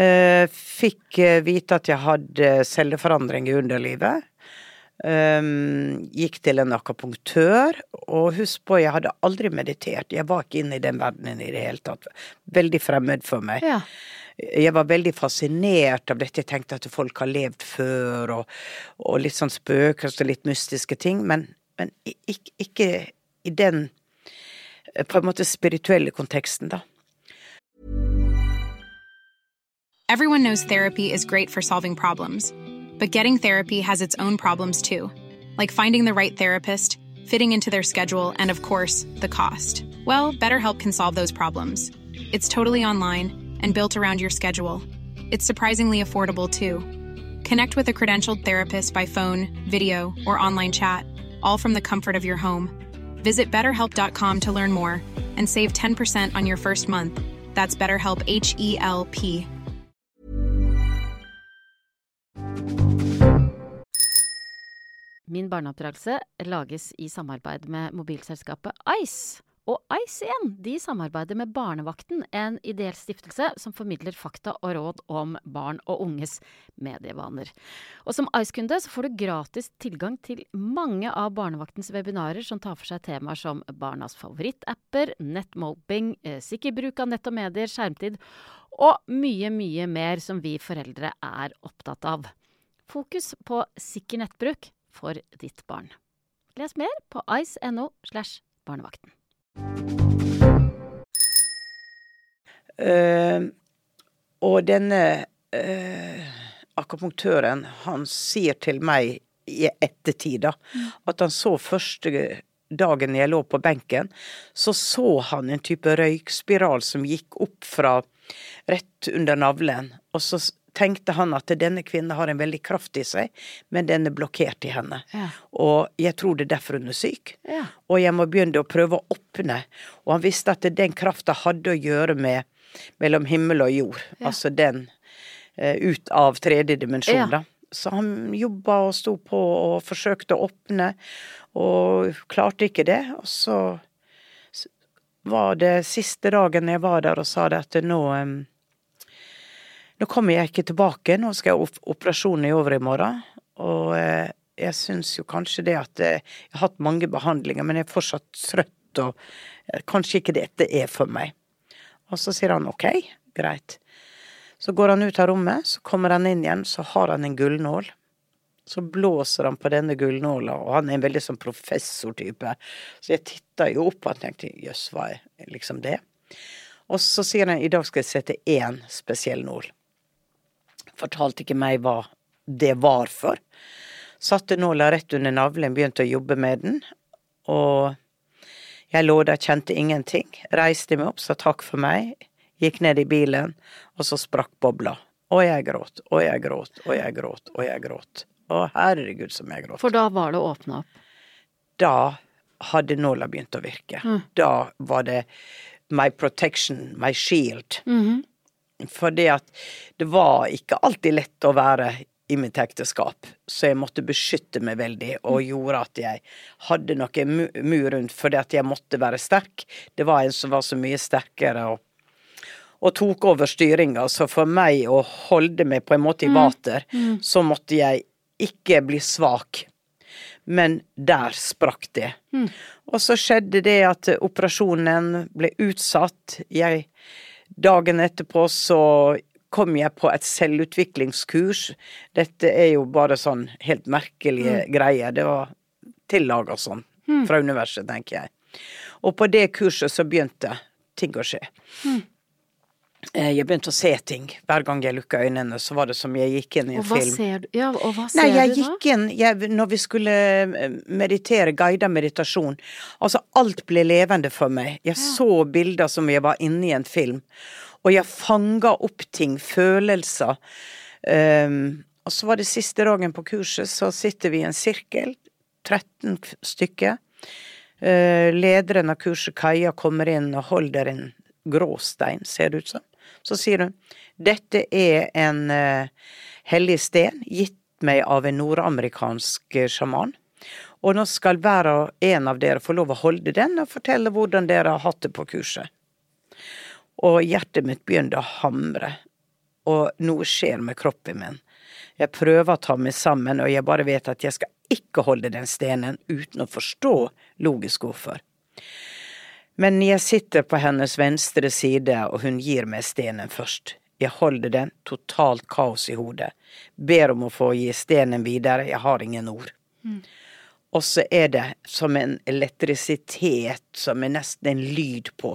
Speaker 2: Eh, fikk eh, vite at jeg hadde celleforandring i underlivet. Um, gikk til en akupunktør, og husk på, jeg hadde aldri meditert. Jeg var ikke inne i den verdenen i det hele tatt. Veldig fremmed for meg.
Speaker 1: Ja.
Speaker 2: Jeg var veldig fascinert av dette. Jeg tenkte at folk har levd før, og, og litt sånn spøkelser, litt mystiske ting, men, men ikke, ikke i den eh, Eh, på en måte spirituelle konteksten, da.
Speaker 3: Everyone knows therapy is great for solving problems, but getting therapy has its own problems too, like finding the right therapist, fitting into their schedule, and of course, the cost. Well, BetterHelp can solve those problems. It's totally online and built around your schedule. It's surprisingly affordable too. Connect with a credentialed therapist by phone, video, or online chat, all from the comfort of your home. Visit betterhelp.com to learn more and save 10% on your first month. That's BetterHelp H E L P.
Speaker 1: Min barneoppdragelse lages i samarbeid med mobilselskapet Ice. Og igjen, de samarbeider med Barnevakten, en ideell stiftelse som formidler fakta og råd om barn og unges medievaner. Og som Ice-kunde så får du gratis tilgang til mange av Barnevaktens webinarer som tar for seg temaer som barnas favorittapper, nettmoping, eh, sikker bruk av nett og medier, skjermtid og mye, mye mer som vi foreldre er opptatt av. Fokus på sikker nettbruk for ditt barn. Les mer på ice.no slash barnevakten.
Speaker 2: Eh, og denne uh, akupunktøren, han sier til meg i ettertid da, at han så første dagen jeg lå på benken, så så han en type røykspiral som gikk opp fra rett under navlen. Og så tenkte han at denne kvinnen har en veldig kraft i seg, men den er blokkert i henne.
Speaker 1: Ja.
Speaker 2: Og jeg tror det er derfor hun er syk.
Speaker 1: Ja.
Speaker 2: Og jeg må begynne å prøve å åpne. Og han visste at den krafta hadde å gjøre med mellom himmel og jord. Altså den eh, ut av tredje dimensjon,
Speaker 1: Ja.
Speaker 2: da. Så han jobba og sto på og forsøkte å åpne, og klarte ikke det. Og så var det siste dagen jeg var der og sa det at nå Nå kommer jeg ikke tilbake, nå skal jeg ha operasjonen i morgen. Og eh, jeg syns jo kanskje det at eh, jeg har hatt mange behandlinger, men jeg er fortsatt trøtt, og eh, kanskje ikke dette er for meg. Og så sier han ok, greit. Så går han ut av rommet, så kommer han inn igjen, så har han en gullnål. Så blåser han på denne gullnåla, og han er en veldig sånn professortype. Så jeg titta jo opp og tenkte jøss, hva er liksom det? Og så sier han i dag skal jeg sette én spesiell nål. Fortalte ikke meg hva det var for. Satte nåla rett under navlen, begynte å jobbe med den. Og jeg lå der, kjente ingenting. Reiste meg opp, sa takk for meg. Gikk ned i bilen, og så sprakk bobla. Og jeg gråt, og jeg gråt, og jeg gråt, og jeg gråt. Å herregud som jeg gråt.
Speaker 1: For da var det åpna opp.
Speaker 2: Da hadde nåla begynt å virke. Da var det my protection, my shield. Fordi at det var ikke alltid lett å være i mitt ekteskap, så jeg måtte beskytte meg veldig, og gjorde at jeg hadde noe mur rundt, fordi at jeg måtte være sterk. Det var en som var så mye sterkere og, og tok over styringa, så for meg å holde meg på en måte i vater, så måtte jeg ikke bli svak. Men der sprakk det. Og så skjedde det at operasjonen ble utsatt. Jeg, dagen etterpå så kom jeg på et selvutviklingskurs. Dette er jo bare sånn helt merkelige greier. Det var tillaga sånn fra universet, tenker jeg. Og på det kurset så begynte ting å skje. Eh, Jeg begynte å se ting. Hver gang jeg lukka øynene, så var det som jeg gikk inn i en
Speaker 1: Og hva
Speaker 2: film.
Speaker 1: ser du? Ja, og hva ser
Speaker 2: Nei, jeg
Speaker 1: du da?
Speaker 2: gikk inn jeg, Når vi skulle eh, meditere, guida meditasjon Altså, alt ble levende for meg. Jeg så bilder som jeg var inne i en film. Og jeg fanga opp ting, følelser. Um, og så var det siste dagen på kurset, så sitter vi i en sirkel, 13 stykker. Uh, lederen av kurset, Kaja, kommer inn og holder en gråstein, ser det ut som. Så sier hun dette er en eh, hellig sten gitt meg av en nordamerikansk eh, sjaman. Og nå skal hver og en av dere få lov å holde den og fortelle hvordan dere har hatt det på kurset. Og hjertet mitt begynte å hamre, og noe skjer med kroppen min. Jeg prøver å ta meg sammen, og jeg bare vet at jeg skal ikke holde den stenen uten å forstå logisk hvorfor. Men jeg sitter på hennes venstre side, og hun gir meg stenen først. Jeg holder den, totalt kaos i hodet. Ber om å få gi stenen videre, jeg har ingen ord. Mm. Og så er det som en elektrisitet, som er nesten en lyd på,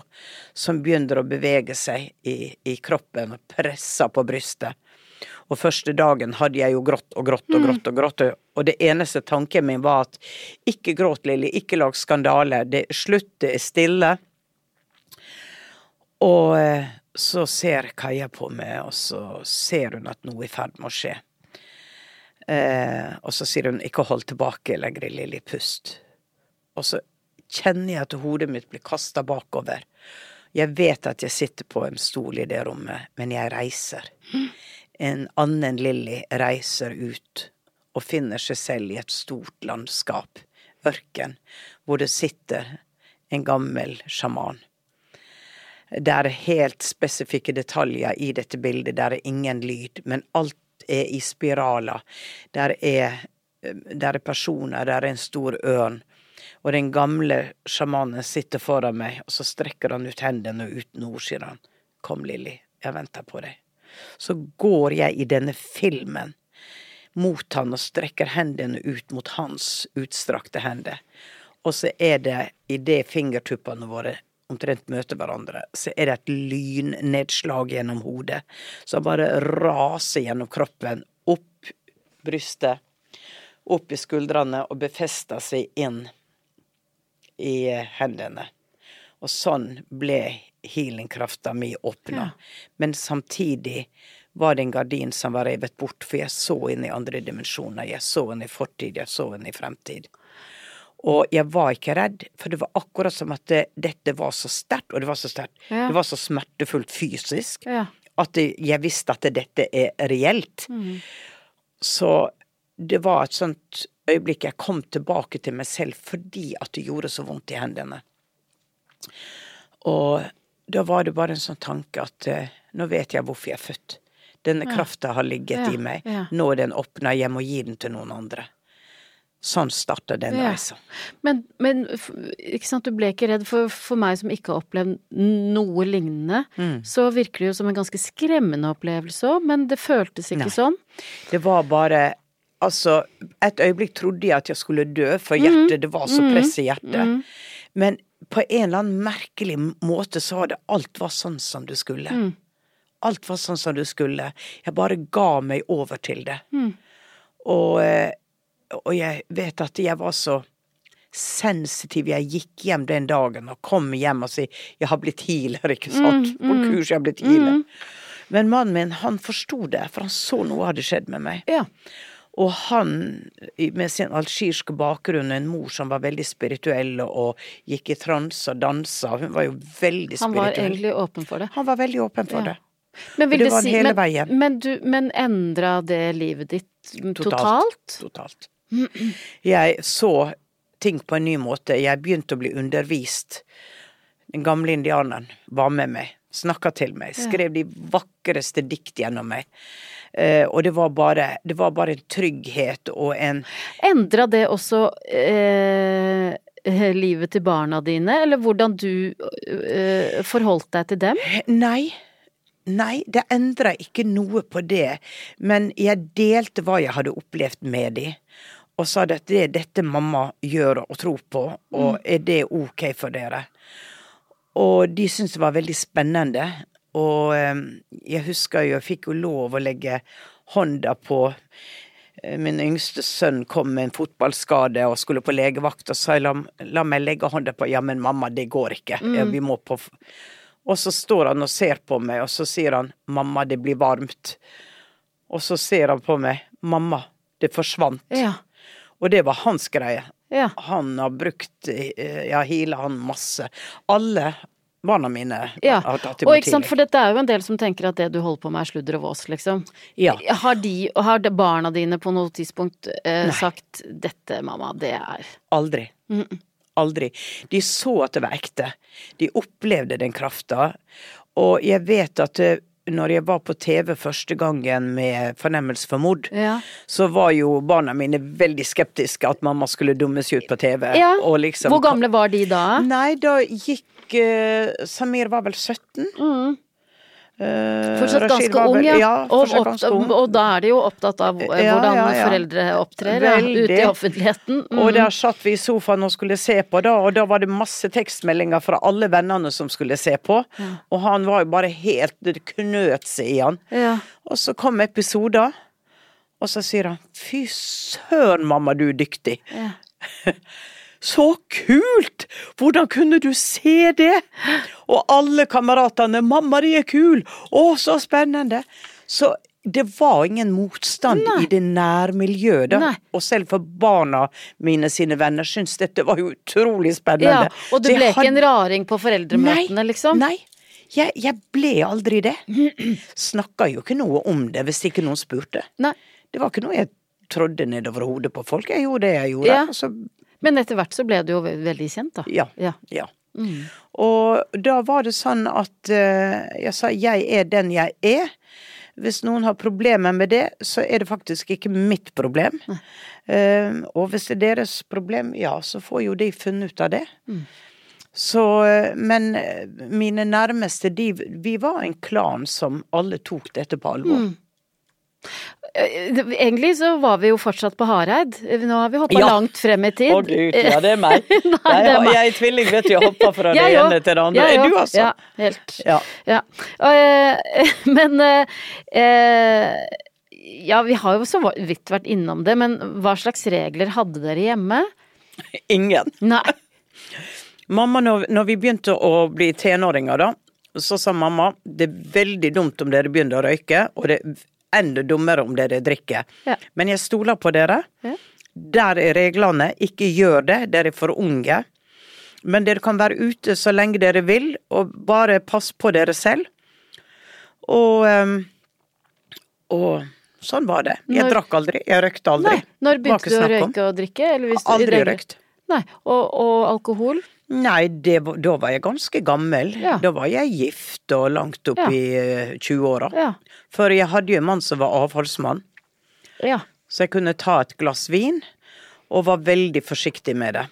Speaker 2: som begynner å bevege seg i, i kroppen og presser på brystet. Og første dagen hadde jeg jo grått og grått og grått og grått, og det eneste tanken min var at ikke gråt, Lilly, ikke lag skandale, det slutt, det er stille. Og eh, så ser Kaja på meg, og så ser hun at noe er i ferd med å skje. Eh, og så sier hun 'ikke hold tilbake lenger, Lilly, pust'. Og så kjenner jeg at hodet mitt blir kasta bakover. Jeg vet at jeg sitter på en stol i det rommet, men jeg reiser. En annen Lilly reiser ut og finner seg selv i et stort landskap, ørken, hvor det sitter en gammel sjaman. Det er helt spesifikke detaljer i dette bildet, der er ingen lyd, men alt er i spiraler. Der er, der er personer, der er en stor ørn. Og den gamle sjamanen sitter foran meg, og så strekker han ut hendene, og uten ord sier han, kom Lilly, jeg venter på deg. Så går jeg i denne filmen mot han og strekker hendene ut mot hans utstrakte hender. Og så er det idet fingertuppene våre omtrent møter hverandre, så er det et lynnedslag gjennom hodet som bare raser gjennom kroppen, opp brystet, opp i skuldrene og befester seg inn i hendene. Og sånn ble healingkrafta mi åpna. Ja. Men samtidig var det en gardin som var revet bort, for jeg så inn i andre dimensjoner. Jeg så inn i fortid, jeg så inn i fremtid. Og jeg var ikke redd, for det var akkurat som at det, dette var så sterkt, og det var så sterkt. Ja. Det var så smertefullt fysisk ja. at jeg visste at dette er reelt. Mm. Så det var et sånt øyeblikk jeg kom tilbake til meg selv fordi at det gjorde så vondt i hendene. Og da var det bare en sånn tanke at uh, nå vet jeg hvorfor jeg er født. Denne krafta har ligget i meg. Nå er den åpna, jeg må gi den til noen andre. Sånn starta den ja. reisa.
Speaker 1: Men, men, ikke sant, du ble ikke redd. For, for meg som ikke har opplevd noe lignende, mm. så virker det jo som en ganske skremmende opplevelse òg, men det føltes ikke Nei. sånn.
Speaker 2: Det var bare Altså, et øyeblikk trodde jeg at jeg skulle dø, for hjertet, mm. det var så mm. press i hjertet. Mm. Men på en eller annen merkelig måte så var det alt var sånn som det skulle. Mm. Alt var sånn som det skulle. Jeg bare ga meg over til det. Mm. Og eh, og jeg vet at jeg var så sensitiv. Jeg gikk hjem den dagen og kom hjem og sa 'jeg har blitt healer', ikke sant. Mm, mm, På kurs, jeg har blitt healer. Mm. Men mannen min, han forsto det, for han så noe hadde skjedd med meg.
Speaker 1: Ja.
Speaker 2: Og han, med sin algirske bakgrunn, en mor som var veldig spirituell og gikk i trans og dansa, hun var jo veldig spirituell.
Speaker 1: Han var egentlig åpen for det?
Speaker 2: Han var veldig åpen for ja. det. Men vil det var si, hele
Speaker 1: men,
Speaker 2: veien.
Speaker 1: Men, du, men endra det livet ditt totalt?
Speaker 2: Totalt. totalt. Jeg så ting på en ny måte. Jeg begynte å bli undervist. Den gamle indianeren var med meg, snakka til meg, skrev de vakreste dikt gjennom meg. Uh, og det var, bare, det var bare en trygghet og en
Speaker 1: Endra det også uh, livet til barna dine, eller hvordan du uh, forholdt deg til dem?
Speaker 2: Nei. Nei, det endra ikke noe på det, men jeg delte hva jeg hadde opplevd med de og sa at det er dette mamma gjør og tror på, og mm. er det ok for dere? Og de syntes det var veldig spennende. Og ehm, jeg husker jo, jeg fikk jo lov å legge hånda på eh, Min yngste sønn kom med en fotballskade og skulle på legevakt, og sa la, la meg legge hånda på Ja, men mamma, det går ikke. Mm. Vi må på Og så står han og ser på meg, og så sier han mamma, det blir varmt. Og så ser han på meg mamma, det forsvant.
Speaker 1: Ja.
Speaker 2: Og det var hans greie.
Speaker 1: Ja.
Speaker 2: Han har brukt eh, Ja, hila han masse. Alle barna mine
Speaker 1: ja. har tatt imot sant, For dette er jo en del som tenker at det du holder på med er sludder og vås, liksom.
Speaker 2: Ja.
Speaker 1: Har, de, har barna dine på noe tidspunkt eh, sagt 'dette, mamma, det er'
Speaker 2: Aldri. Mm -mm. Aldri. De så at det var ekte. De opplevde den krafta. Og jeg vet at eh, når jeg var på TV første gangen med Fornemmelse for mord,
Speaker 1: Ja.
Speaker 2: så var jo barna mine veldig skeptiske at mamma skulle dummes ut på TV.
Speaker 1: Ja.
Speaker 2: Liksom,
Speaker 1: Hvor gamle var de da?
Speaker 2: Nei, da gikk uh, Samir var vel 17.
Speaker 1: Mm.
Speaker 2: Eh,
Speaker 1: Fortsatt ganske ung, ja.
Speaker 2: ja
Speaker 1: og,
Speaker 2: ganske ung.
Speaker 1: og da er de jo opptatt av eh,
Speaker 2: Ja,
Speaker 1: hvordan
Speaker 2: ja, ja.
Speaker 1: foreldre opptrer ja, ute i offentligheten. Mm.
Speaker 2: Og der satt vi i sofaen og skulle se på, da, og da var det masse tekstmeldinger fra alle vennene som skulle se på. Og han var jo bare helt Det knøt seg i han.
Speaker 1: Ja.
Speaker 2: Og så kom episoder, og så sier han Fy søren, mamma, du er dyktig.
Speaker 1: Ja.
Speaker 2: Så kult! Hvordan kunne du se det? Og alle kameratene 'Mamma, de er kul!' Å, så spennende! Så det var ingen motstand
Speaker 1: Nei.
Speaker 2: i det nærmiljøet, da.
Speaker 1: Nei.
Speaker 2: Og selv for barna mine sine venner syntes dette var jo utrolig
Speaker 1: ja.
Speaker 2: spennende.
Speaker 1: Og du ble ikke en raring på foreldremøtene, liksom?
Speaker 2: Nei. Jeg, jeg ble aldri det. Snakka jo ikke noe om det hvis ikke noen spurte.
Speaker 1: Nei.
Speaker 2: Det var ikke noe jeg trådde nedover hodet på folk. Jeg gjorde det jeg gjorde.
Speaker 1: Ja.
Speaker 2: og så
Speaker 1: Men etter hvert så ble du jo veldig kjent, da.
Speaker 2: Ja.
Speaker 1: Ja.
Speaker 2: Ja.
Speaker 1: Mm.
Speaker 2: Og da var det sånn at eh, jeg sa jeg er den jeg er. Hvis noen har problemer med det, så er det faktisk ikke mitt problem. Uh, og hvis det er deres problem, ja, så får jo de funnet ut av det. Så, eh, men mine nærmeste, de, vi var en klan som alle tok dette på alvor.
Speaker 1: Mm. Egentlig så var vi jo fortsatt på Hareid. Nå har vi hoppa
Speaker 2: Ja.
Speaker 1: langt frem i tid.
Speaker 2: Å gud, ja det er meg.
Speaker 1: Nei, det er meg.
Speaker 2: jeg er tvilling, vet du. Jeg hoppa fra det
Speaker 1: ja,
Speaker 2: ene til det andre.
Speaker 1: Ja,
Speaker 2: Er du altså?
Speaker 1: Ja, helt.
Speaker 2: Ja.
Speaker 1: Ja. Og, eh, men eh, eh, Ja, vi har jo så vidt vært innom det, men hva slags regler hadde dere hjemme?
Speaker 2: Ingen.
Speaker 1: Nei.
Speaker 2: Mamma, når, når vi begynte å bli tenåringer, da, så sa mamma det er veldig dumt om dere begynner å røyke, og det er enda dummere om dere drikker.
Speaker 1: Ja.
Speaker 2: Men jeg stoler på dere.
Speaker 1: Ja.
Speaker 2: Der er reglene. Ikke gjør det, dere er for unge. Men dere kan være ute så lenge dere vil, og bare pass på dere selv. Og, ehm, og sånn var det. Jeg
Speaker 1: Når-
Speaker 2: drakk aldri, jeg røykte aldri.
Speaker 1: Nei. Når begynte du å røyke og drikke? Eller hvis du-
Speaker 2: Aldri røykt.
Speaker 1: Nei. Og, og alkohol?
Speaker 2: Nei, det, da var jeg ganske gammel.
Speaker 1: Ja.
Speaker 2: Da var jeg gift og langt opp
Speaker 1: Ja.
Speaker 2: i eh, 20-åra.
Speaker 1: Ja.
Speaker 2: For jeg hadde jo en mann som var avholdsmann,
Speaker 1: Ja.
Speaker 2: så jeg kunne ta et glass vin, og var veldig forsiktig med det.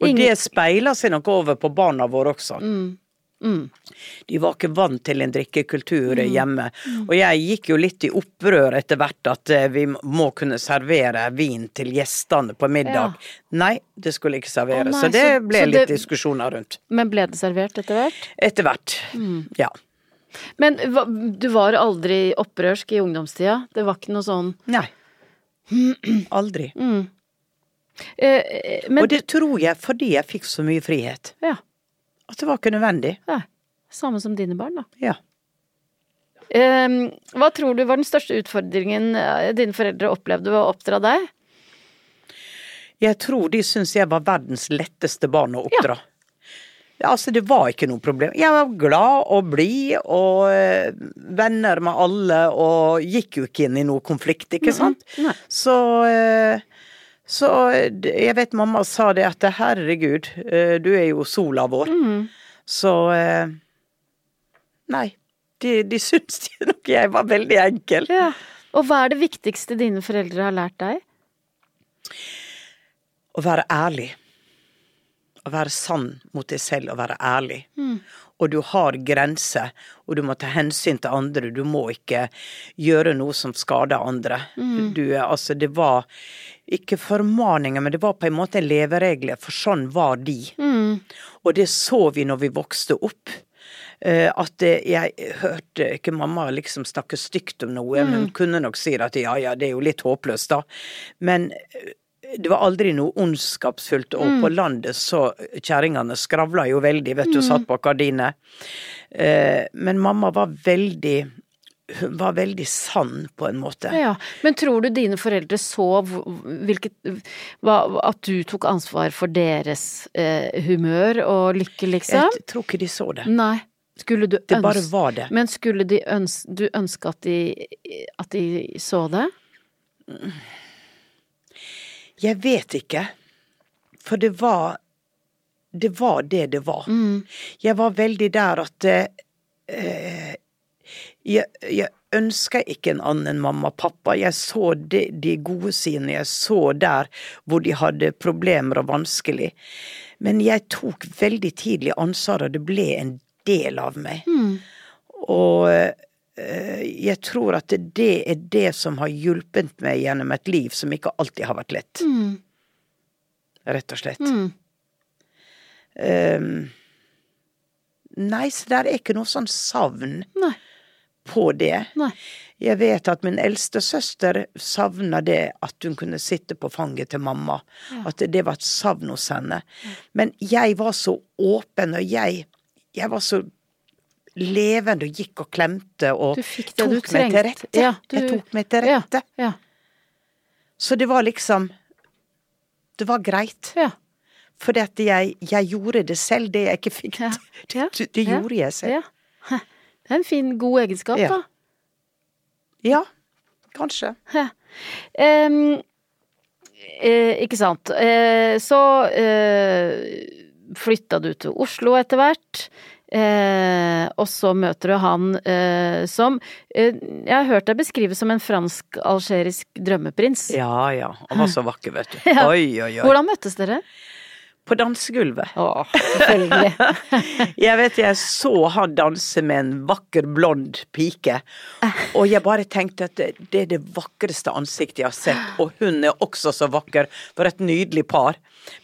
Speaker 2: Og
Speaker 1: Ingen-
Speaker 2: det speiler seg nok over på barna våre også.
Speaker 1: Mm.
Speaker 2: De var ikke vant til en drikkekultur hjemme. Og jeg gikk jo litt i opprør etter hvert at eh, vi må kunne servere vin til gjestene på middag. Nei, det skulle ikke serveres.
Speaker 1: Oh,
Speaker 2: så det ble
Speaker 1: så
Speaker 2: litt
Speaker 1: det-
Speaker 2: diskusjoner rundt.
Speaker 1: Men ble det servert etter hvert?
Speaker 2: Etter hvert.
Speaker 1: Mm.
Speaker 2: Ja.
Speaker 1: Men du var aldri opprørsk i ungdomstida? Det var ikke noe sånn
Speaker 2: Nei. Aldri.
Speaker 1: eh, eh, Men
Speaker 2: Og det tror jeg fordi jeg fikk så mye frihet.
Speaker 1: Ja.
Speaker 2: At det var ikke nødvendig.
Speaker 1: ja. Samme som dine barn, da.
Speaker 2: Ja.
Speaker 1: Um, hva tror du var den største utfordringen eh, dine foreldre opplevde ved å oppdra deg?
Speaker 2: Jeg tror de syntes jeg var verdens letteste barn å oppdra. Ja, altså, det var ikke noe problem. Jeg var glad og blid og eh, venner med alle og gikk jo ikke inn i noe konflikt, ikke sant?
Speaker 1: Nei.
Speaker 2: Så eh, så jeg vet mamma sa det at herregud, eh, du er jo sola vår. Så eh, Nei. De, de syntes nok jeg var veldig enkel.
Speaker 1: Ja. Og hva er det viktigste dine foreldre har lært deg?
Speaker 2: Å være ærlig. Å være sann mot deg selv og være ærlig. Og du har grenser, og du må ta hensyn til andre. Du må ikke gjøre noe som skader andre. Du, er- altså, det var ikke formaninger, men det var på en måte leveregler, for sånn var de. Og det så vi når vi vokste opp. Eh, at eh, jeg hørte ikke mamma liksom snakke stygt om noe, men hun kunne nok si at ja ja, det er jo litt håpløst, da. Men eh, det var aldri noe ondskapsfullt, og på landet så kjerringene skravla jo veldig, vet du, satt bak gardinet. Men mamma var veldig hun var veldig sann, på en måte.
Speaker 1: Ja, Men tror du dine foreldre så hvilket, hva, at du tok ansvar for deres eh, humør og lykke, liksom?
Speaker 2: Jeg tror ikke de så det.
Speaker 1: Nei. Skulle du
Speaker 2: Det bare var det.
Speaker 1: Men skulle de øns du ønske at de, at de så det?
Speaker 2: Jeg vet ikke. For det var Det var det det var. Jeg var veldig der at eh, jeg, jeg ønska ikke en annen mamma og pappa. Jeg så de, de gode sidene, jeg så der hvor de hadde problemer og vanskelig. Men jeg tok veldig tidlig ansvar, og det ble en del av meg. Og øh, jeg tror at det er det som har hjulpet meg gjennom et liv som ikke alltid har vært lett. Rett og slett. Um, nei, så det er ikke noe sånn savn
Speaker 1: Nei.
Speaker 2: På det.
Speaker 1: Nei.
Speaker 2: Jeg vet at min eldste søster savna det at hun kunne sitte på fanget til mamma. At det, var et savn hos henne. Men jeg var så åpen, og jeg, jeg var så levende og gikk og klemte og
Speaker 1: Du fikk det
Speaker 2: tok
Speaker 1: du
Speaker 2: meg til rette.
Speaker 1: Ja, du-
Speaker 2: Jeg tok meg til rette.
Speaker 1: Ja.
Speaker 2: Så det var liksom Det var greit.
Speaker 1: Ja.
Speaker 2: Fordi at jeg, jeg gjorde det selv, det jeg ikke fikk.
Speaker 1: Ja.
Speaker 2: Det, det
Speaker 1: Ja.
Speaker 2: gjorde jeg selv.
Speaker 1: Det er en fin, god egenskap,
Speaker 2: Ja.
Speaker 1: da.
Speaker 2: Ja, kanskje.
Speaker 1: Eh, ikke sant. Eh, så eh, flytta du til Oslo etter hvert. Eh, og så møter du han eh, som eh, Jeg har hørt deg beskrive som en fransk-algerisk drømmeprins.
Speaker 2: Ja ja, han var så vakker, vet du.
Speaker 1: Ja.
Speaker 2: Oi oi oi.
Speaker 1: Hvordan møttes dere?
Speaker 2: På dansegulvet.
Speaker 1: Å, selvfølgelig.
Speaker 2: Jeg vet jeg så han danse med en vakker, blond pike, og jeg bare tenkte at det, er det vakreste ansiktet jeg har sett, og hun er også så vakker, for et nydelig par.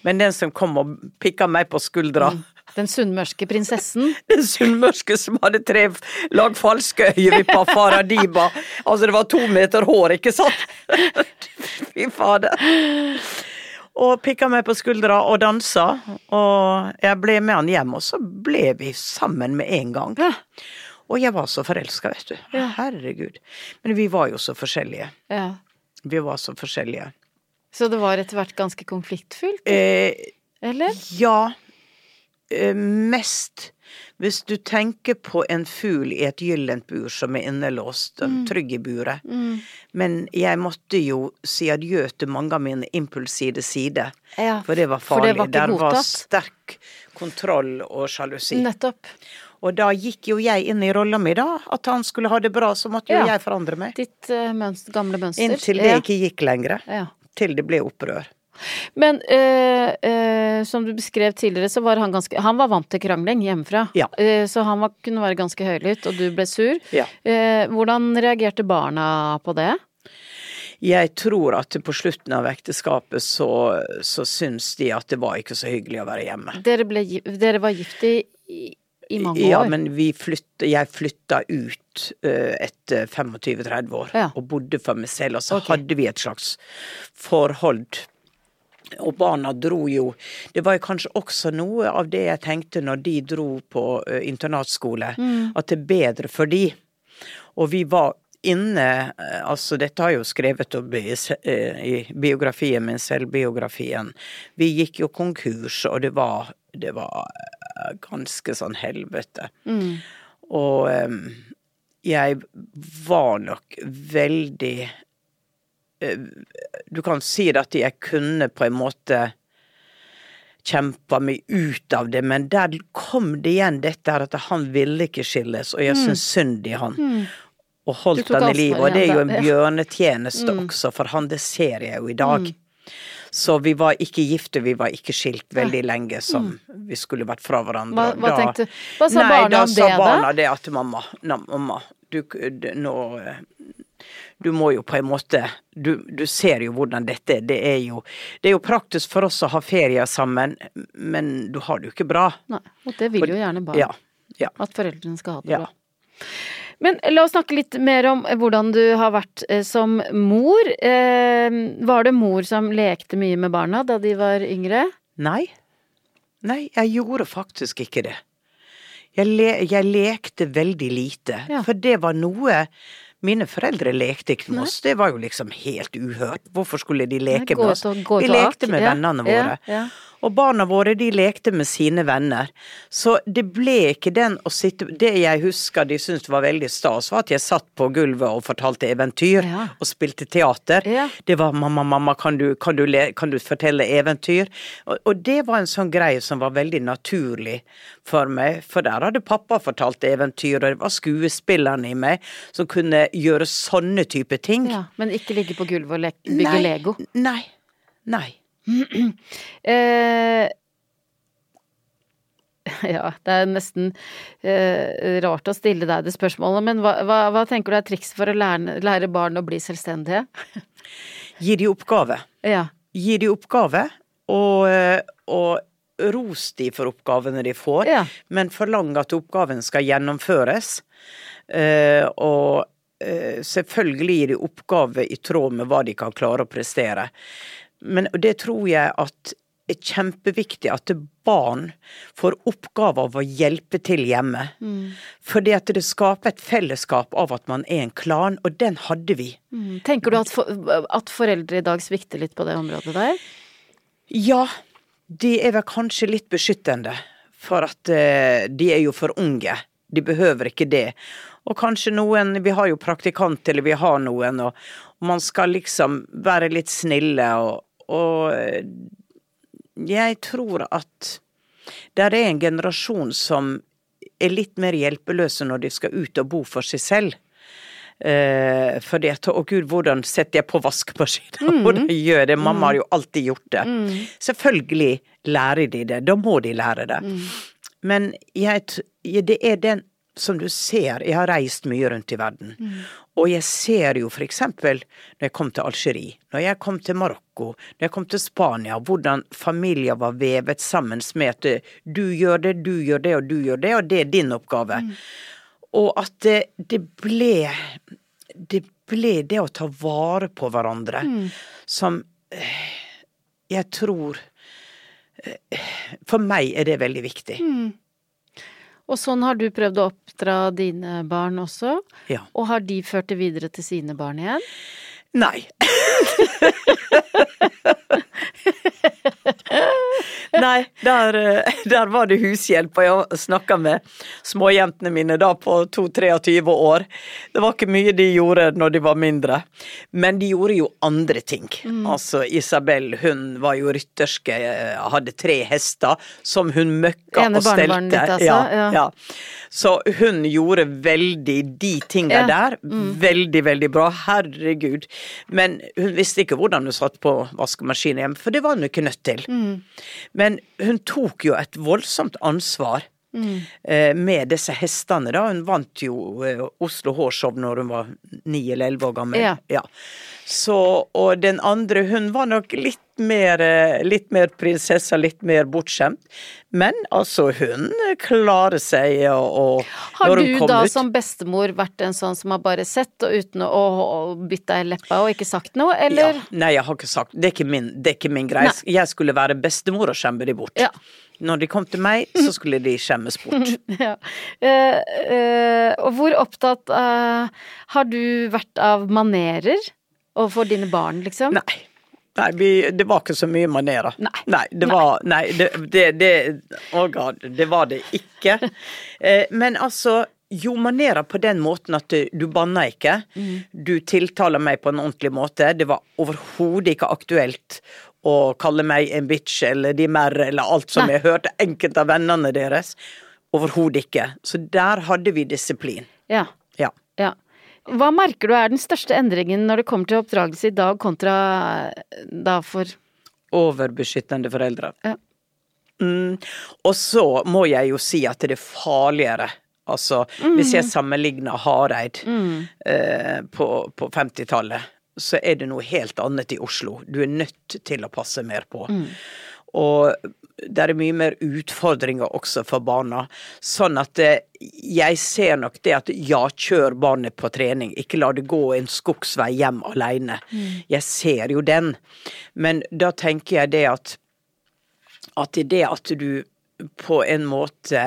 Speaker 2: Men den som kom og pikka meg på skuldra,
Speaker 1: Den sunnmørske prinsessen.
Speaker 2: den sunnmørske som hadde tre lag falske øyevipper, Faradiba, altså det var to meter hår, ikke sant? Fy fader. Og pikka meg på skuldra og dansa, og jeg ble med han hjem, og så ble vi sammen med en gang.
Speaker 1: Ja.
Speaker 2: Og jeg var så forelska, vet du. Herregud. Men vi var jo så forskjellige.
Speaker 1: Ja.
Speaker 2: Vi var så forskjellige.
Speaker 1: Så det var etter hvert ganske konfliktfylt,
Speaker 2: Eh,
Speaker 1: eller?
Speaker 2: ja, eh, mest hvis du tenker på en fugl i et gyllent bur som er innelåst,
Speaker 1: Mm.
Speaker 2: trygg i buret. Men jeg måtte jo si adjø til mange av mine impulsive sider,
Speaker 1: Ja,
Speaker 2: for det var farlig.
Speaker 1: det var
Speaker 2: Der var sterk kontroll og sjalusi.
Speaker 1: Nettopp.
Speaker 2: Og da gikk jo jeg inn i rolla mi, da. At han skulle ha det bra, så måtte jo
Speaker 1: Ja.
Speaker 2: jeg forandre meg.
Speaker 1: Ditt uh, mønster, gamle mønster.
Speaker 2: Inntil det
Speaker 1: Ja.
Speaker 2: ikke gikk lenger.
Speaker 1: Ja.
Speaker 2: Til det ble opprør.
Speaker 1: Men øh, øh, som du beskrev tidligere, så var han ganske Han var vant til krangling hjemmefra.
Speaker 2: Ja.
Speaker 1: Eh, så han var, kunne være ganske høylytt, og du ble sur.
Speaker 2: Ja.
Speaker 1: Hvordan reagerte barna på det?
Speaker 2: Jeg tror at på slutten av ekteskapet så, så syns de at det var ikke så hyggelig å være hjemme.
Speaker 1: Dere, ble, dere var gift i, i, mange år?
Speaker 2: Ja, men vi flytta, jeg flytta ut etter 25-30 år
Speaker 1: Ja.
Speaker 2: og bodde for meg selv, og så
Speaker 1: okay.
Speaker 2: hadde vi et slags forhold. Og barna dro jo Det var kanskje også noe av det jeg tenkte når de dro på internatskole,
Speaker 1: Mm.
Speaker 2: at det er bedre for de. Og vi var inne Altså, dette har jeg jo skrevet opp i, biografien min, selvbiografien. Vi gikk jo konkurs, og det var, det var ganske sånn helvete. Og jeg var nok veldig Du kan si det at jeg kunne på en måte kjempa meg ut av det, men der kom det igjen dette her at han ville ikke skilles, og jeg syns synd i han. Og holdt han i live, og det er jo en
Speaker 1: bjørnetjeneste
Speaker 2: bjørnetjeneste også for han, det ser jeg jo i dag. Så vi var ikke gifte, vi var ikke skilt veldig lenge som vi skulle vært fra hverandre.
Speaker 1: Hva- hva
Speaker 2: Da-
Speaker 1: tenkte- hva sa
Speaker 2: Nei,
Speaker 1: barna
Speaker 2: da
Speaker 1: om
Speaker 2: sa
Speaker 1: det, da?
Speaker 2: barna det at mamma, na, mamma, du, nå, eh, du må jo på en måte du, du ser jo hvordan dette er. Det er jo, det er jo praktisk for oss å ha ferier sammen, men du har det jo ikke bra.
Speaker 1: Nei, og det vil jo gjerne barn.
Speaker 2: Ja. ja.
Speaker 1: At foreldrene skal ha det
Speaker 2: Ja.
Speaker 1: bra. Men la oss snakke litt mer om hvordan du har vært eh, som mor. Eh, var det mor som lekte mye med barna da de var yngre?
Speaker 2: Nei. Nei, jeg gjorde faktisk ikke det. Jeg, le, jeg lekte veldig lite,
Speaker 1: Ja.
Speaker 2: for det var noe Mine foreldre lekte ikke med oss, det var jo liksom helt uhørt. Hvorfor skulle de leke med oss? Vi lekte med vennene
Speaker 1: ja,
Speaker 2: våre. Og barna våre de lekte med sine venner. Så det ble ikke den å sitte Det jeg husker de syntes var veldig stas, var at jeg satt på gulvet og fortalte eventyr
Speaker 1: Ja.
Speaker 2: og spilte teater.
Speaker 1: Ja.
Speaker 2: Det var 'mamma, mamma, kan du, kan du, le, kan du fortelle eventyr?' Og, og det var en sånn greie som var veldig naturlig for meg, for der hadde pappa fortalt eventyr, og det var skuespillerne i meg som kunne gjøre sånne type ting.
Speaker 1: Ja, men ikke ligge på gulvet og le bygge
Speaker 2: Nei,
Speaker 1: Lego.
Speaker 2: Nei. Nei.
Speaker 1: Eh, ja, det er nesten eh, rart å stille deg det spørsmålet, men hva, hva, hva tenker du er triks for å lære, lære barn å bli selvstendige?
Speaker 2: Gi de oppgave.
Speaker 1: Ja.
Speaker 2: Gi de oppgave, og, eh, og ros de for oppgavene de får,
Speaker 1: Ja.
Speaker 2: men forlang at oppgaven skal gjennomføres. Eh, og eh, selvfølgelig gir de oppgave i tråd med hva de kan klare å prestere. Men det tror jeg at er kjempeviktig at barn får oppgave av å hjelpe til hjemme. Fordi at det skaper et fellesskap av at man er en klan, og den hadde vi.
Speaker 1: Mm. Tenker du at, for, at foreldre i dag svikter litt på det området der?
Speaker 2: Ja, de er vel kanskje litt beskyttende, for at eh, de er jo for unge. De behøver ikke det. Og kanskje noen Vi har jo praktikant, eller vi har noen, og, og man skal liksom være litt snille, og, og jeg tror at det er en generasjon som er litt mer hjelpeløse når de skal ut og bo for seg selv. Eh, fordi at å gud, hvordan setter jeg på vaskemaskinen? Hvordan gjør det? Mamma har jo alltid gjort det. Selvfølgelig lærer de det, da må de lære det. Men jeg, det er den som du ser, jeg har reist mye rundt i verden, og jeg ser jo for eksempel når jeg kom til Algerie, når jeg kom til Marokko, når jeg kom til Spania, hvordan familier var vevet sammen med at eh, du gjør det, du gjør det, og du gjør det, og det er din oppgave. Og at det, det ble Det ble det å ta vare på hverandre som eh, jeg tror eh, For meg er det veldig viktig.
Speaker 1: Og sånn har du prøvd å oppdra dine barn også?
Speaker 2: Ja.
Speaker 1: Og har de ført det videre til sine barn igjen?
Speaker 2: Nei. Nei, der, eh, der var det hushjelp, og jeg snakka med småjentene mine da på 2-23 år. Det var ikke mye de gjorde når de var mindre, men de gjorde jo andre ting. Altså Isabel, hun var jo rytterske, eh, hadde tre hester som hun møkka
Speaker 1: Ene
Speaker 2: og stelte.
Speaker 1: ditt, altså,
Speaker 2: Ja,
Speaker 1: ja.
Speaker 2: Så hun gjorde veldig de tinga
Speaker 1: Ja.
Speaker 2: der. Veldig, veldig bra. Herregud. Men hun visste ikke hvordan hun satt på vaskemaskinen hjemme, for det var hun ikke nødt til. Men hun tok jo et voldsomt ansvar. Eh, Med disse hestene, da. Hun vant jo eh, Oslo Hårshow når hun var ni eller elleve år gammel.
Speaker 1: Ja.
Speaker 2: Så, og den andre, hun var nok litt mer, eh, litt mer prinsessa, litt mer bortskjemt. Men altså, hun klarer seg, og, og
Speaker 1: Har du da
Speaker 2: ut
Speaker 1: som bestemor vært en sånn som har bare sett, og uten å, å bitt deg i leppa og ikke sagt noe, eller?
Speaker 2: Ja, nei, jeg har ikke sagt Det er ikke min, det er ikke min greie. Jeg skulle være bestemor og skjemme de bort.
Speaker 1: Ja.
Speaker 2: Når de kom til meg, så skulle de skjemmes bort.
Speaker 1: Ja. Eh, eh, og hvor opptatt eh, har du vært av manerer overfor dine barn, liksom?
Speaker 2: Nei. Nei, vi, det var ikke så mye manerer.
Speaker 1: Nei.
Speaker 2: det var Nei, det, det, det Å god, det var det ikke. Eh, men altså jo, manerer på den måten at du, du banner ikke. Du tiltaler meg på en ordentlig måte. Det var overhodet ikke aktuelt å kalle meg en bitch eller de merre eller alt som
Speaker 1: Nei.
Speaker 2: jeg hørte enkelte av vennene deres. Overhodet ikke. Så der hadde vi disiplin.
Speaker 1: Ja.
Speaker 2: Ja.
Speaker 1: ja. Hva merker du er den største endringen når det kommer til oppdragelse i dag kontra eh, da for
Speaker 2: Overbeskyttende foreldre.
Speaker 1: Ja.
Speaker 2: Mm. Og så må jeg jo si at det er farligere. Altså, hvis jeg sammenligner Hareid eh, på, på 50-tallet, så er det noe helt annet i Oslo. Du er nødt til å passe mer på. Og det er mye mer utfordringer også for barna. Sånn at eh, jeg ser nok det at ja, kjør barnet på trening. Ikke la det gå en skogsvei hjem alene. Jeg ser jo den. Men da tenker jeg det at at det at du på en måte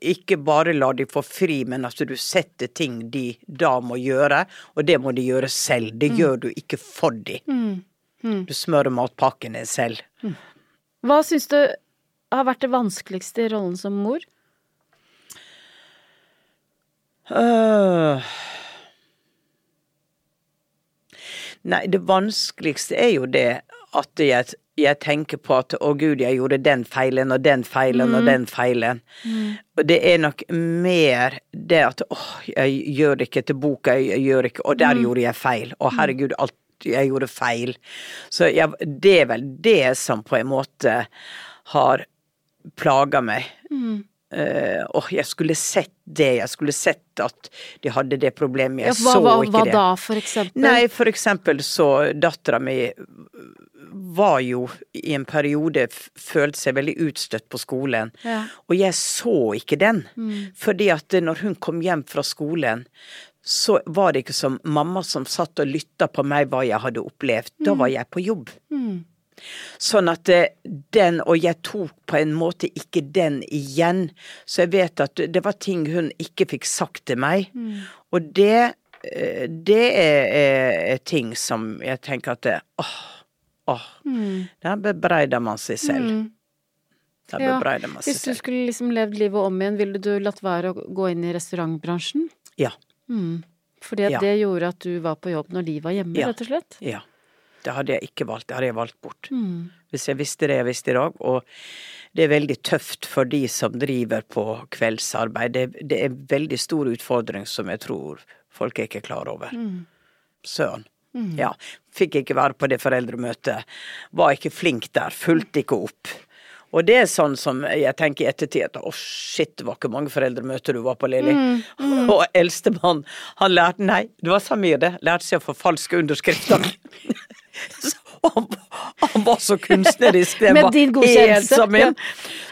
Speaker 2: ikke bare la de få fri, men at du setter ting de da må gjøre, og det må de gjøre selv. Det gjør du ikke for de. Du smører matpakkene selv.
Speaker 1: Hva syns du har vært det vanskeligste i rollen som mor?
Speaker 2: Uh... Nei, det vanskeligste er jo det at jeg, jeg tenker på at å gud, jeg gjorde den feilen og den feilen og den feilen. Og det er nok mer det at åh, jeg gjør det ikke til boka, jeg gjør ikke Og der gjorde jeg feil. Å herregud, alt jeg gjorde feil. Så jeg, det er vel det som på en måte har plaga meg. Eh, åh, jeg skulle sett det, jeg skulle sett at de hadde det problemet, jeg
Speaker 1: Ja, hva,
Speaker 2: så
Speaker 1: hva,
Speaker 2: ikke
Speaker 1: hva
Speaker 2: det.
Speaker 1: da, for eksempel?
Speaker 2: Nei, for eksempel så dattera mi var jo i en periode følte seg veldig utstøtt på skolen.
Speaker 1: Ja.
Speaker 2: Og jeg så ikke den. Fordi at når hun kom hjem fra skolen, så var det ikke som mamma som satt og lytta på meg hva jeg hadde opplevd. Da var jeg på jobb. Sånn at eh, den, og jeg tok på en måte ikke den igjen. Så jeg vet at det var ting hun ikke fikk sagt til meg. Og det, eh, det er, ting som jeg tenker at det, åh, mm. der bebreider man seg selv. Der
Speaker 1: Ja,
Speaker 2: bebreider man seg
Speaker 1: Hvis du
Speaker 2: selv.
Speaker 1: skulle liksom levd livet om igjen, ville du latt være å gå inn i restaurantbransjen?
Speaker 2: Ja.
Speaker 1: Fordi at
Speaker 2: Ja.
Speaker 1: det gjorde at du var på jobb når de var hjemme,
Speaker 2: Ja.
Speaker 1: rett og slett?
Speaker 2: Ja. Det hadde jeg ikke valgt. Det hadde jeg valgt bort.
Speaker 1: Mm.
Speaker 2: Hvis jeg visste det jeg visste i dag. Og det er veldig tøft for de som driver på kveldsarbeid. Det, det er en veldig stor utfordring som jeg tror folk er ikke klar over.
Speaker 1: Mm.
Speaker 2: Søren. Ja. Fikk ikke være på det foreldremøtet. Var ikke flink der. Fulgte ikke opp. Og det er sånn som jeg tenker i ettertid at å shit, det var ikke mange foreldremøter du var på, Lilly.
Speaker 1: Mm,
Speaker 2: Og eldstemann, han lærte Nei, det var Samir, det. Lærte seg å forfalske underskrifter. Så han, han var så kunstnerisk. Det var helt som.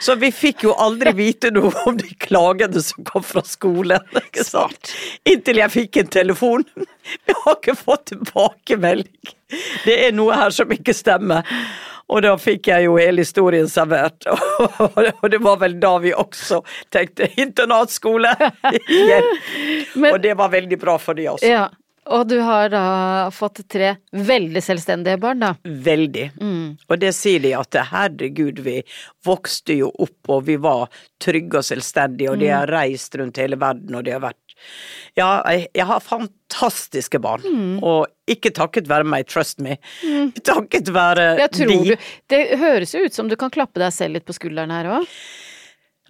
Speaker 2: Så vi fikk jo aldri vite noe om de klagene som kom fra skolen. Ikke sant? Inntil jeg fikk en telefon. Vi har ikke fått tilbakemelding. Det er noe her som ikke stemmer. Og da fikk jeg jo hele historien servert. Og det var vel da vi også tenkte internatskole igjen.
Speaker 1: Men-
Speaker 2: Og det var veldig bra for de også.
Speaker 1: Ja. Og du har da fått tre veldig selvstendige barn, da.
Speaker 2: Veldig. Og det sier de at herregud, vi vokste jo opp og vi var trygge og selvstendige, og de har reist rundt hele verden og de har vært Ja, jeg, har fantastiske barn. Og ikke takket være meg, trust me. Takket være
Speaker 1: Jeg tror
Speaker 2: de.
Speaker 1: du Det høres jo ut som du kan klappe deg selv litt på skulderen her òg.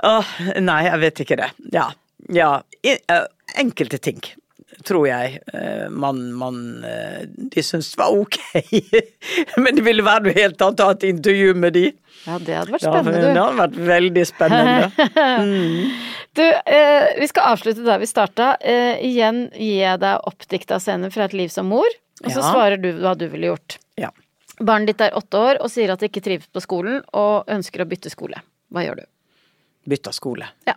Speaker 2: Åh, nei, jeg vet ikke det. Ja. ja. Eh, enkelte ting. Tror jeg eh, man, man de syntes det var ok. Men det ville være noe helt annet å ha et intervju med de.
Speaker 1: Ja, det hadde vært
Speaker 2: Ja, det hadde vært veldig spennende.
Speaker 1: Du, eh, vi skal avslutte der vi starta. Eh, igjen gir jeg deg oppdikta scener fra et liv som mor, og så
Speaker 2: Ja.
Speaker 1: svarer du hva du ville gjort.
Speaker 2: Ja.
Speaker 1: Barnet ditt er åtte år og sier at det ikke trives på skolen, og ønsker å bytte skole. Hva gjør du?
Speaker 2: Bytter skole.
Speaker 1: Ja.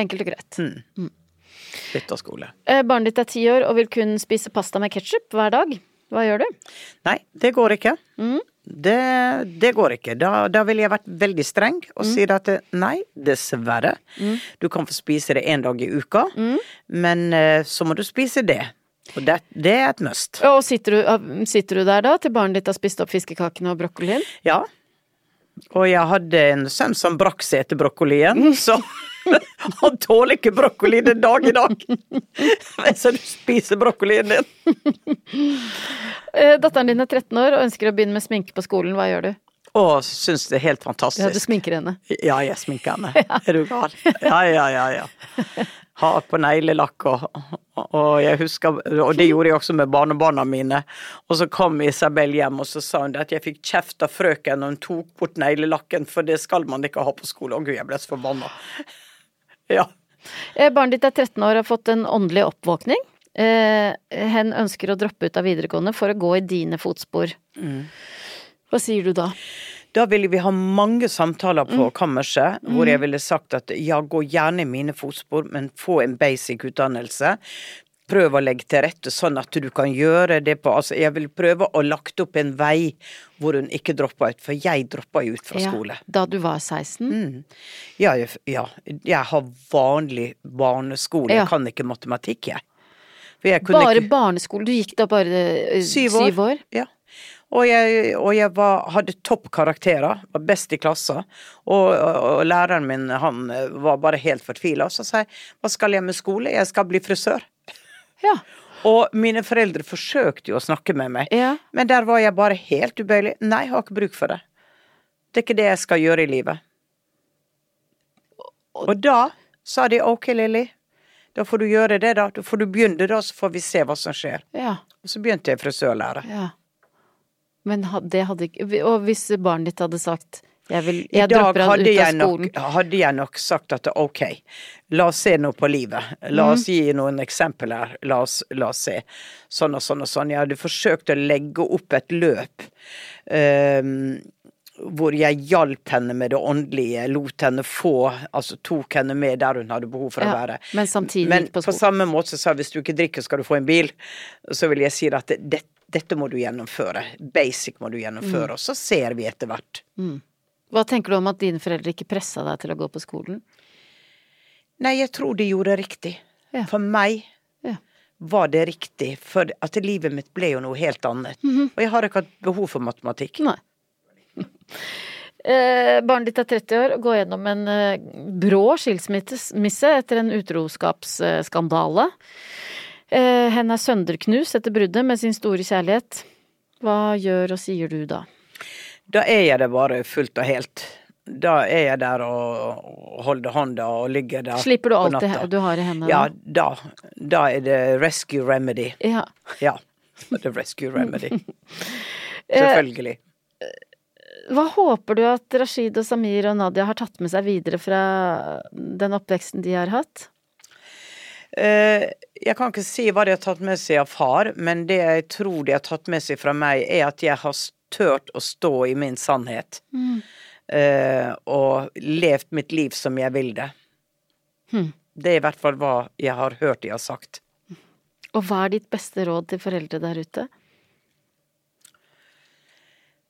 Speaker 1: Enkelt og greit.
Speaker 2: Mm. Bytta skole.
Speaker 1: Eh, Barnet ditt er ti år og vil kun spise pasta med ketsjup hver dag. Hva gjør du?
Speaker 2: Nei, det går ikke.
Speaker 1: Mm.
Speaker 2: Det, det går ikke. Da, da ville jeg vært veldig streng og
Speaker 1: Mm.
Speaker 2: si at eh, nei, dessverre. Du kan få spise det én dag i uka,
Speaker 1: Mm.
Speaker 2: men eh, så må du spise det. Og det, det er et must.
Speaker 1: Og sitter du, ah, sitter du der da til barnet ditt har spist opp fiskekakene og brokkolien?
Speaker 2: Ja. Og jeg hadde en sønn som brakk seg etter brokkolien, så han tåler ikke brokkoli den dag i dag. Så du spiser brokkolien din.
Speaker 1: Eh, Datteren din er 13 år og ønsker å begynne med sminke på skolen. Hva gjør du?
Speaker 2: Å, syns det er helt fantastisk.
Speaker 1: Ja, du sminker henne.
Speaker 2: Ja, jeg sminker henne. Er du gal? Ja, ja, ja, ja. Har på neglelakk og, og jeg husker Og det gjorde jeg også med barnebarna mine. Og så kom Isabel hjem, og så sa hun at jeg fikk kjeft av frøken og hun tok bort neglelakken, for det skal man ikke ha på skole. Å gud, jeg ble så forbanna. Ja.
Speaker 1: Eh, Barnet ditt er 13 år og har fått en åndelig oppvåkning. Eh, hen ønsker å droppe ut av videregående for å gå i dine fotspor. Hva sier du da?
Speaker 2: Da ville vi ha mange samtaler på kammerset, hvor jeg ville sagt at ja, gå gjerne i mine fotspor, men få en basic utdannelse. Prøv å legge til rette sånn at du kan gjøre det på Altså, jeg vil prøve å lagt opp en vei hvor hun ikke droppa ut, for jeg droppa jo ut fra
Speaker 1: Ja,
Speaker 2: skole.
Speaker 1: da du var 16?
Speaker 2: Ja, jeg, ja, jeg har vanlig barneskole,
Speaker 1: Ja.
Speaker 2: jeg kan ikke matematikk, jeg.
Speaker 1: Bare
Speaker 2: ikke-
Speaker 1: barneskole? Du gikk da bare eh,
Speaker 2: Syv år.
Speaker 1: Syv år?
Speaker 2: Ja. Og jeg, og jeg var, hadde toppkarakterer, var best i klassen. Og, og, og læreren min han eh, var bare helt fortvila. Så sa jeg hva skal jeg med skole? Jeg skal bli frisør.
Speaker 1: Ja.
Speaker 2: Og mine foreldre forsøkte jo å snakke med meg,
Speaker 1: Ja.
Speaker 2: men der var jeg bare helt ubøyelig. Nei, jeg har ikke bruk for det. Det er ikke det jeg skal gjøre i livet. Og da sa de ok, Lilly, da får du gjøre det, da. Da får du begynne, da, så får vi se hva som skjer.
Speaker 1: Ja.
Speaker 2: Og så begynte jeg frisørlære.
Speaker 1: ja. Men det hadde ikke Og hvis barnet ditt hadde sagt jeg, vil,
Speaker 2: I dag hadde jeg, nok, hadde jeg nok sagt at ok, la oss se noe på livet. La
Speaker 1: oss
Speaker 2: oss gi noen eksempler. La oss, la oss se. Sånn og sånn og sånn. Jeg hadde forsøkt å legge opp et løp. Um, hvor jeg hjalp henne med det åndelige, lot henne få Altså tok henne med der hun hadde behov for å være.
Speaker 1: men samtidig
Speaker 2: Men
Speaker 1: på
Speaker 2: på samme måte så sa jeg hvis du ikke drikker, skal du få en bil. Så vil jeg si at det, dette må du gjennomføre. Basic må du
Speaker 1: Mm.
Speaker 2: gjennomføre. Og så ser vi etter hvert.
Speaker 1: Hva tenker du om at dine foreldre ikke pressa deg til å gå på skolen?
Speaker 2: Nei, jeg tror de gjorde det riktig.
Speaker 1: Ja.
Speaker 2: For meg
Speaker 1: Ja.
Speaker 2: var det riktig, for at livet mitt ble jo noe helt annet.
Speaker 1: Mhm.
Speaker 2: Og jeg har ikke hatt behov for matematikk.
Speaker 1: Nei. Eh, barnet ditt er 30 år og går gjennom en eh, brå skilsmisse etter en utroskapsskandale. Eh, hen er sønderknust etter bruddet med sin store kjærlighet. Hva gjør og sier du da?
Speaker 2: Da er jeg det bare fullt og helt. Da er jeg der og og holder hånda og ligger der
Speaker 1: Slipper du alt det du har i hendene
Speaker 2: Ja,
Speaker 1: da?
Speaker 2: da. Da er det rescue remedy.
Speaker 1: Ja.
Speaker 2: Ja. Det er rescue remedy.
Speaker 1: Eh,
Speaker 2: Selvfølgelig.
Speaker 1: Hva håper du at Rashid og Samir og Nadia har tatt med seg videre fra den oppveksten de har hatt?
Speaker 2: Eh, jeg kan ikke si hva de har tatt med seg av far, men det jeg tror de har tatt med seg fra meg, er at jeg har tørt å stå i min sannhet. Eh, og levd mitt liv som jeg vil det.
Speaker 1: Hmm.
Speaker 2: Det er i hvert fall hva jeg har hørt de har sagt.
Speaker 1: Og hva er ditt beste råd til foreldre der ute?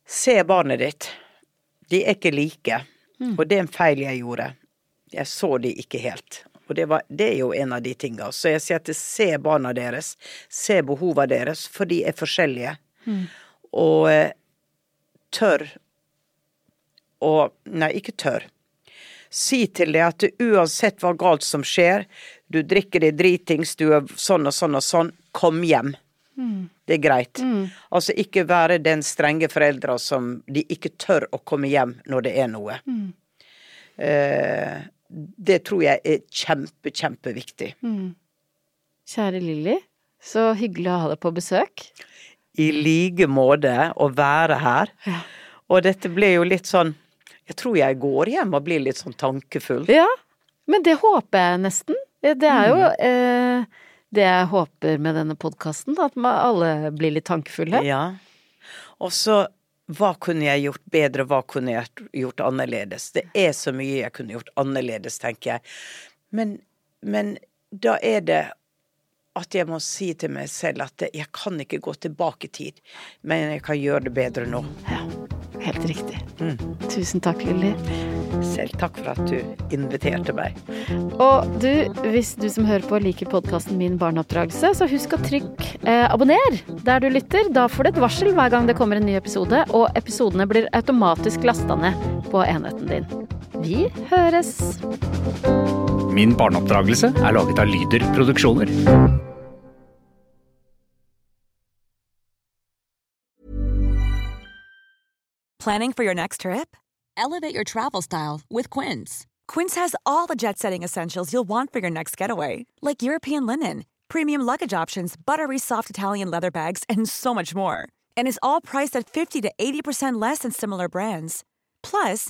Speaker 2: Se barnet ditt. De er ikke like. Og det er en feil jeg gjorde. Jeg så de ikke helt. Og det, var, det er jo en av de tinga. Så jeg sier at se barna deres. Se behova deres, for de er forskjellige. Og eh, tør å Nei, ikke tør. Si til deg at uansett hva galt som skjer, du drikker deg dritings, du er sånn og sånn og sånn, kom hjem. Det er greit. Altså ikke være den strenge foreldra som de ikke tør å komme hjem når det er noe. Eh, det tror jeg er kjempe, kjempeviktig.
Speaker 1: Kjære Lilly, så hyggelig å ha deg på besøk.
Speaker 2: I like måte å være her. Og dette ble jo litt sånn Jeg tror jeg går hjem og blir litt sånn tankefull.
Speaker 1: Ja, men det håper jeg nesten. Det er jo eh, det jeg håper med denne podkasten, at alle blir litt tankefulle.
Speaker 2: Ja. Og så hva kunne jeg gjort bedre, hva kunne jeg gjort annerledes? Det er så mye jeg kunne gjort annerledes, tenker jeg. Men, men da er det at jeg må si til meg selv at jeg kan ikke gå tilbake i tid, men jeg kan gjøre det bedre nå.
Speaker 1: Ja, helt riktig. Tusen takk, Lilly.
Speaker 2: Selv takk for at du inviterte meg.
Speaker 1: Og du, hvis du som hører på liker podkasten Min barneoppdragelse, så husk å trykke eh, abonner der du lytter. Da får du et varsel hver gang det kommer en ny episode, og episodene blir automatisk lasta ned på enheten din. Vi høres!
Speaker 4: Er.
Speaker 5: Planning for your next trip? Elevate your travel style with Quince. Quince has all the jet setting essentials you'll want for your next getaway, like European linen, premium luggage options, buttery soft Italian leather bags, and so much more. And is all priced at 50 to 80% less than similar brands. Plus,